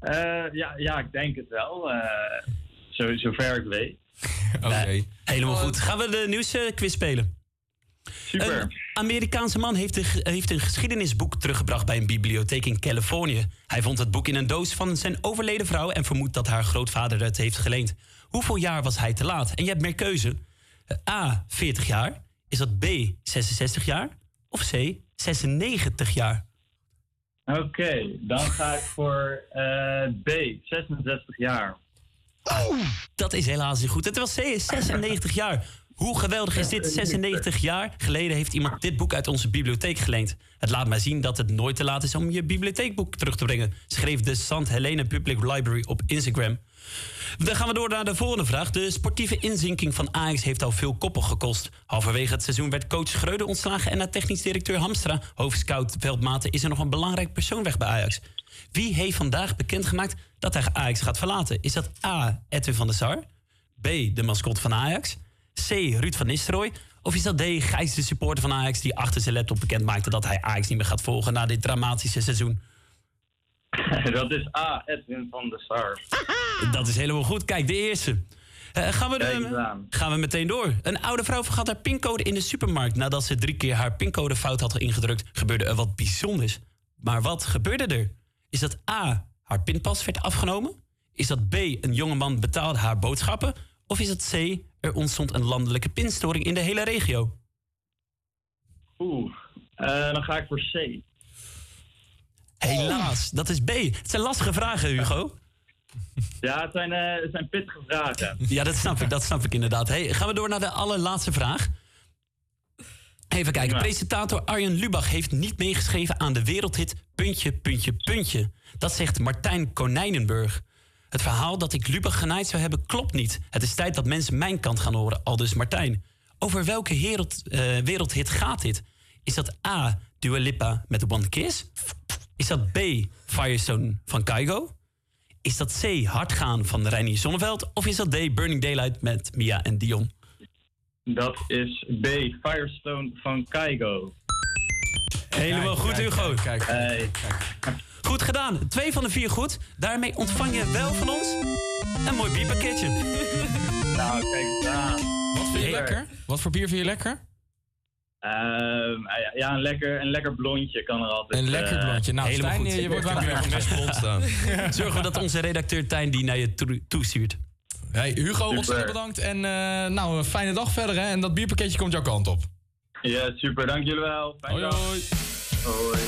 Eh, ja, ja, ik denk het wel. eh, zo, zover ik weet. Oké. helemaal goed. Gaan we de nieuwsquiz spelen? Super. Een Amerikaanse man heeft een, heeft een geschiedenisboek teruggebracht bij een bibliotheek in Californië. Hij vond het boek in een doos van zijn overleden vrouw en vermoedt dat haar grootvader het heeft geleend. Hoeveel jaar was hij te laat? En je hebt meer keuze. Eh, A, 40 jaar. Is dat B, 66 jaar? Of C, 96 jaar? Oké, dan ga ik voor eh, B, 66 jaar. Dat is helaas niet goed. Het was C, 96 jaar. Hoe geweldig is dit? 96 jaar geleden heeft iemand dit boek uit onze bibliotheek geleend. Het laat mij zien dat het nooit te laat is om je bibliotheekboek terug te brengen, schreef de St. Helena Public Library op Instagram. Dan gaan we door naar de volgende vraag. De sportieve inzinking van Ajax heeft al veel koppen gekost. Halverwege het seizoen werd coach Schreuder ontslagen en na technisch directeur Hamstra, hoofdscout Veldmaten, is er nog een belangrijk persoon weg bij Ajax. Wie heeft vandaag bekendgemaakt dat hij Ajax gaat verlaten? Is dat A. Edwin van der Sar? B. De mascot van Ajax? C. Ruud van Nistelrooy? Of is dat D. Gijs, de supporter van Ajax, die achter zijn laptop bekend maakte dat hij Ajax niet meer gaat volgen na dit dramatische seizoen? dat is A, Edwin van der Sar. Dat is helemaal goed. Kijk, de eerste. Eh, gaan, we de, aan. gaan we meteen door. Een oude vrouw vergat haar pincode in de supermarkt. Nadat ze drie keer haar pincode fout had ingedrukt, gebeurde er wat bijzonders. Maar wat gebeurde er? Is dat A. Haar pinpas werd afgenomen? Is dat B. Een jongeman betaalde haar boodschappen? Of is het C. Er ontstond een landelijke pinstoring in de hele regio? Oeh, eh, dan ga ik voor C. Helaas, dat is B. Het zijn lastige vragen, Hugo. Ja, het zijn, het zijn pittige vragen. Ja, dat snap ik, dat snap ik inderdaad. Hey, gaan we door naar de allerlaatste vraag. Even kijken. Presentator Arjen Lubach heeft niet meegeschreven aan de wereldhit Puntje, Puntje, Puntje. Dat zegt Martijn Konijnenburg. Het verhaal dat ik Lubach genaaid zou hebben klopt niet. Het is tijd dat mensen mijn kant gaan horen, aldus Martijn. Over welke wereld, eh, wereldhit gaat dit? Is dat A. Dua Lipa met One Kiss? Is dat B. Firestone van Kaigo? Is dat C. Hardgaan van Reinier Zonneveld? Of is dat D. Burning Daylight met Mia en Dion? Dat is B, Firestone van Kaigo. Helemaal goed, Hugo. Kijk, Goed gedaan. Twee van de vier goed. Daarmee ontvang je wel van ons een mooi bierpakketje. Nou, kijk eens aan. Wat vind je lekker? Wat voor bier vind je lekker? Ehm, ja, een lekker, een lekker blondje kan er altijd. Een lekker eh, blondje. Nou, Helemaal Stijn, goed. je wordt wel weer blond staan. Zorgen we dat onze redacteur Tijn die naar je toe- toestuurt. Hey, Hugo, ontzettend bedankt. En eh, nou, een fijne dag verder. Hè? En dat bierpakketje komt jouw kant op. Ja, super. Dank jullie wel. Fijne Hoi, dag. hoi. Hoi.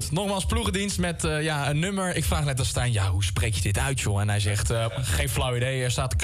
Goed, nogmaals ploegendienst met eh, ja, een nummer. Ik vraag net aan Stijn, ja, hoe spreek je dit uit, joh? En hij zegt, eh, geen flauw idee, er staat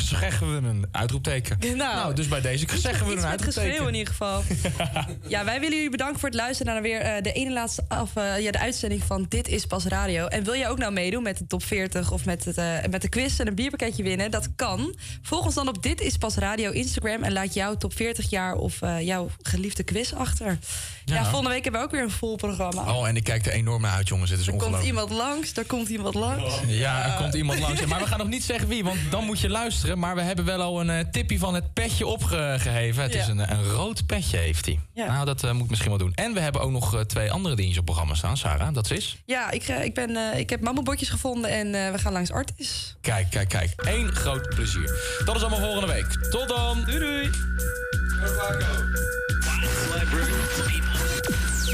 we een uitroepteken. Nou, dus bij deze zeggen we een met geschreeuw uitroepteken. in ieder geval. ja, wij willen jullie bedanken voor het luisteren naar weer eh, de ene laatste af, eh, ja, de uitzending van Dit is Pas Radio. En wil je ook nou meedoen met de top 40 of met, het, eh, met de quiz en een bierpakketje winnen? Dat kan. Volg ons dan op Dit is Pas Radio Instagram en laat jouw top 40 jaar of jouw geliefde quiz achter. Ja. Ja. volgende week hebben we ook weer een vol programma. Oh, en ik kijk er enorm naar uit, jongens. Het is er komt ongelooflijk. iemand langs, daar komt iemand langs. Ja, er komt iemand langs. Maar we gaan nog niet zeggen wie, want dan moet je luisteren. Maar we hebben wel al een tipje van het petje opgegeven. Het is een, een rood petje, heeft hij. Ja. Nou, dat eh, moet ik misschien wel doen. En we hebben ook nog eh, twee andere dingetjes op programma staan, Sarah. Dat is? Ja, ik, eh, ik, ben, eh, ik heb mammelbotjes gevonden en eh, we gaan langs Artis. Kijk, kijk, kijk. Eén groot plezier. Dat is allemaal volgende week. Tot dan. Doei, doei.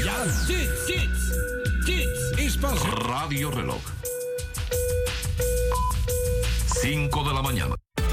Ja, dit, dit, dit is pas Radio Reloj. 5 de la mañana.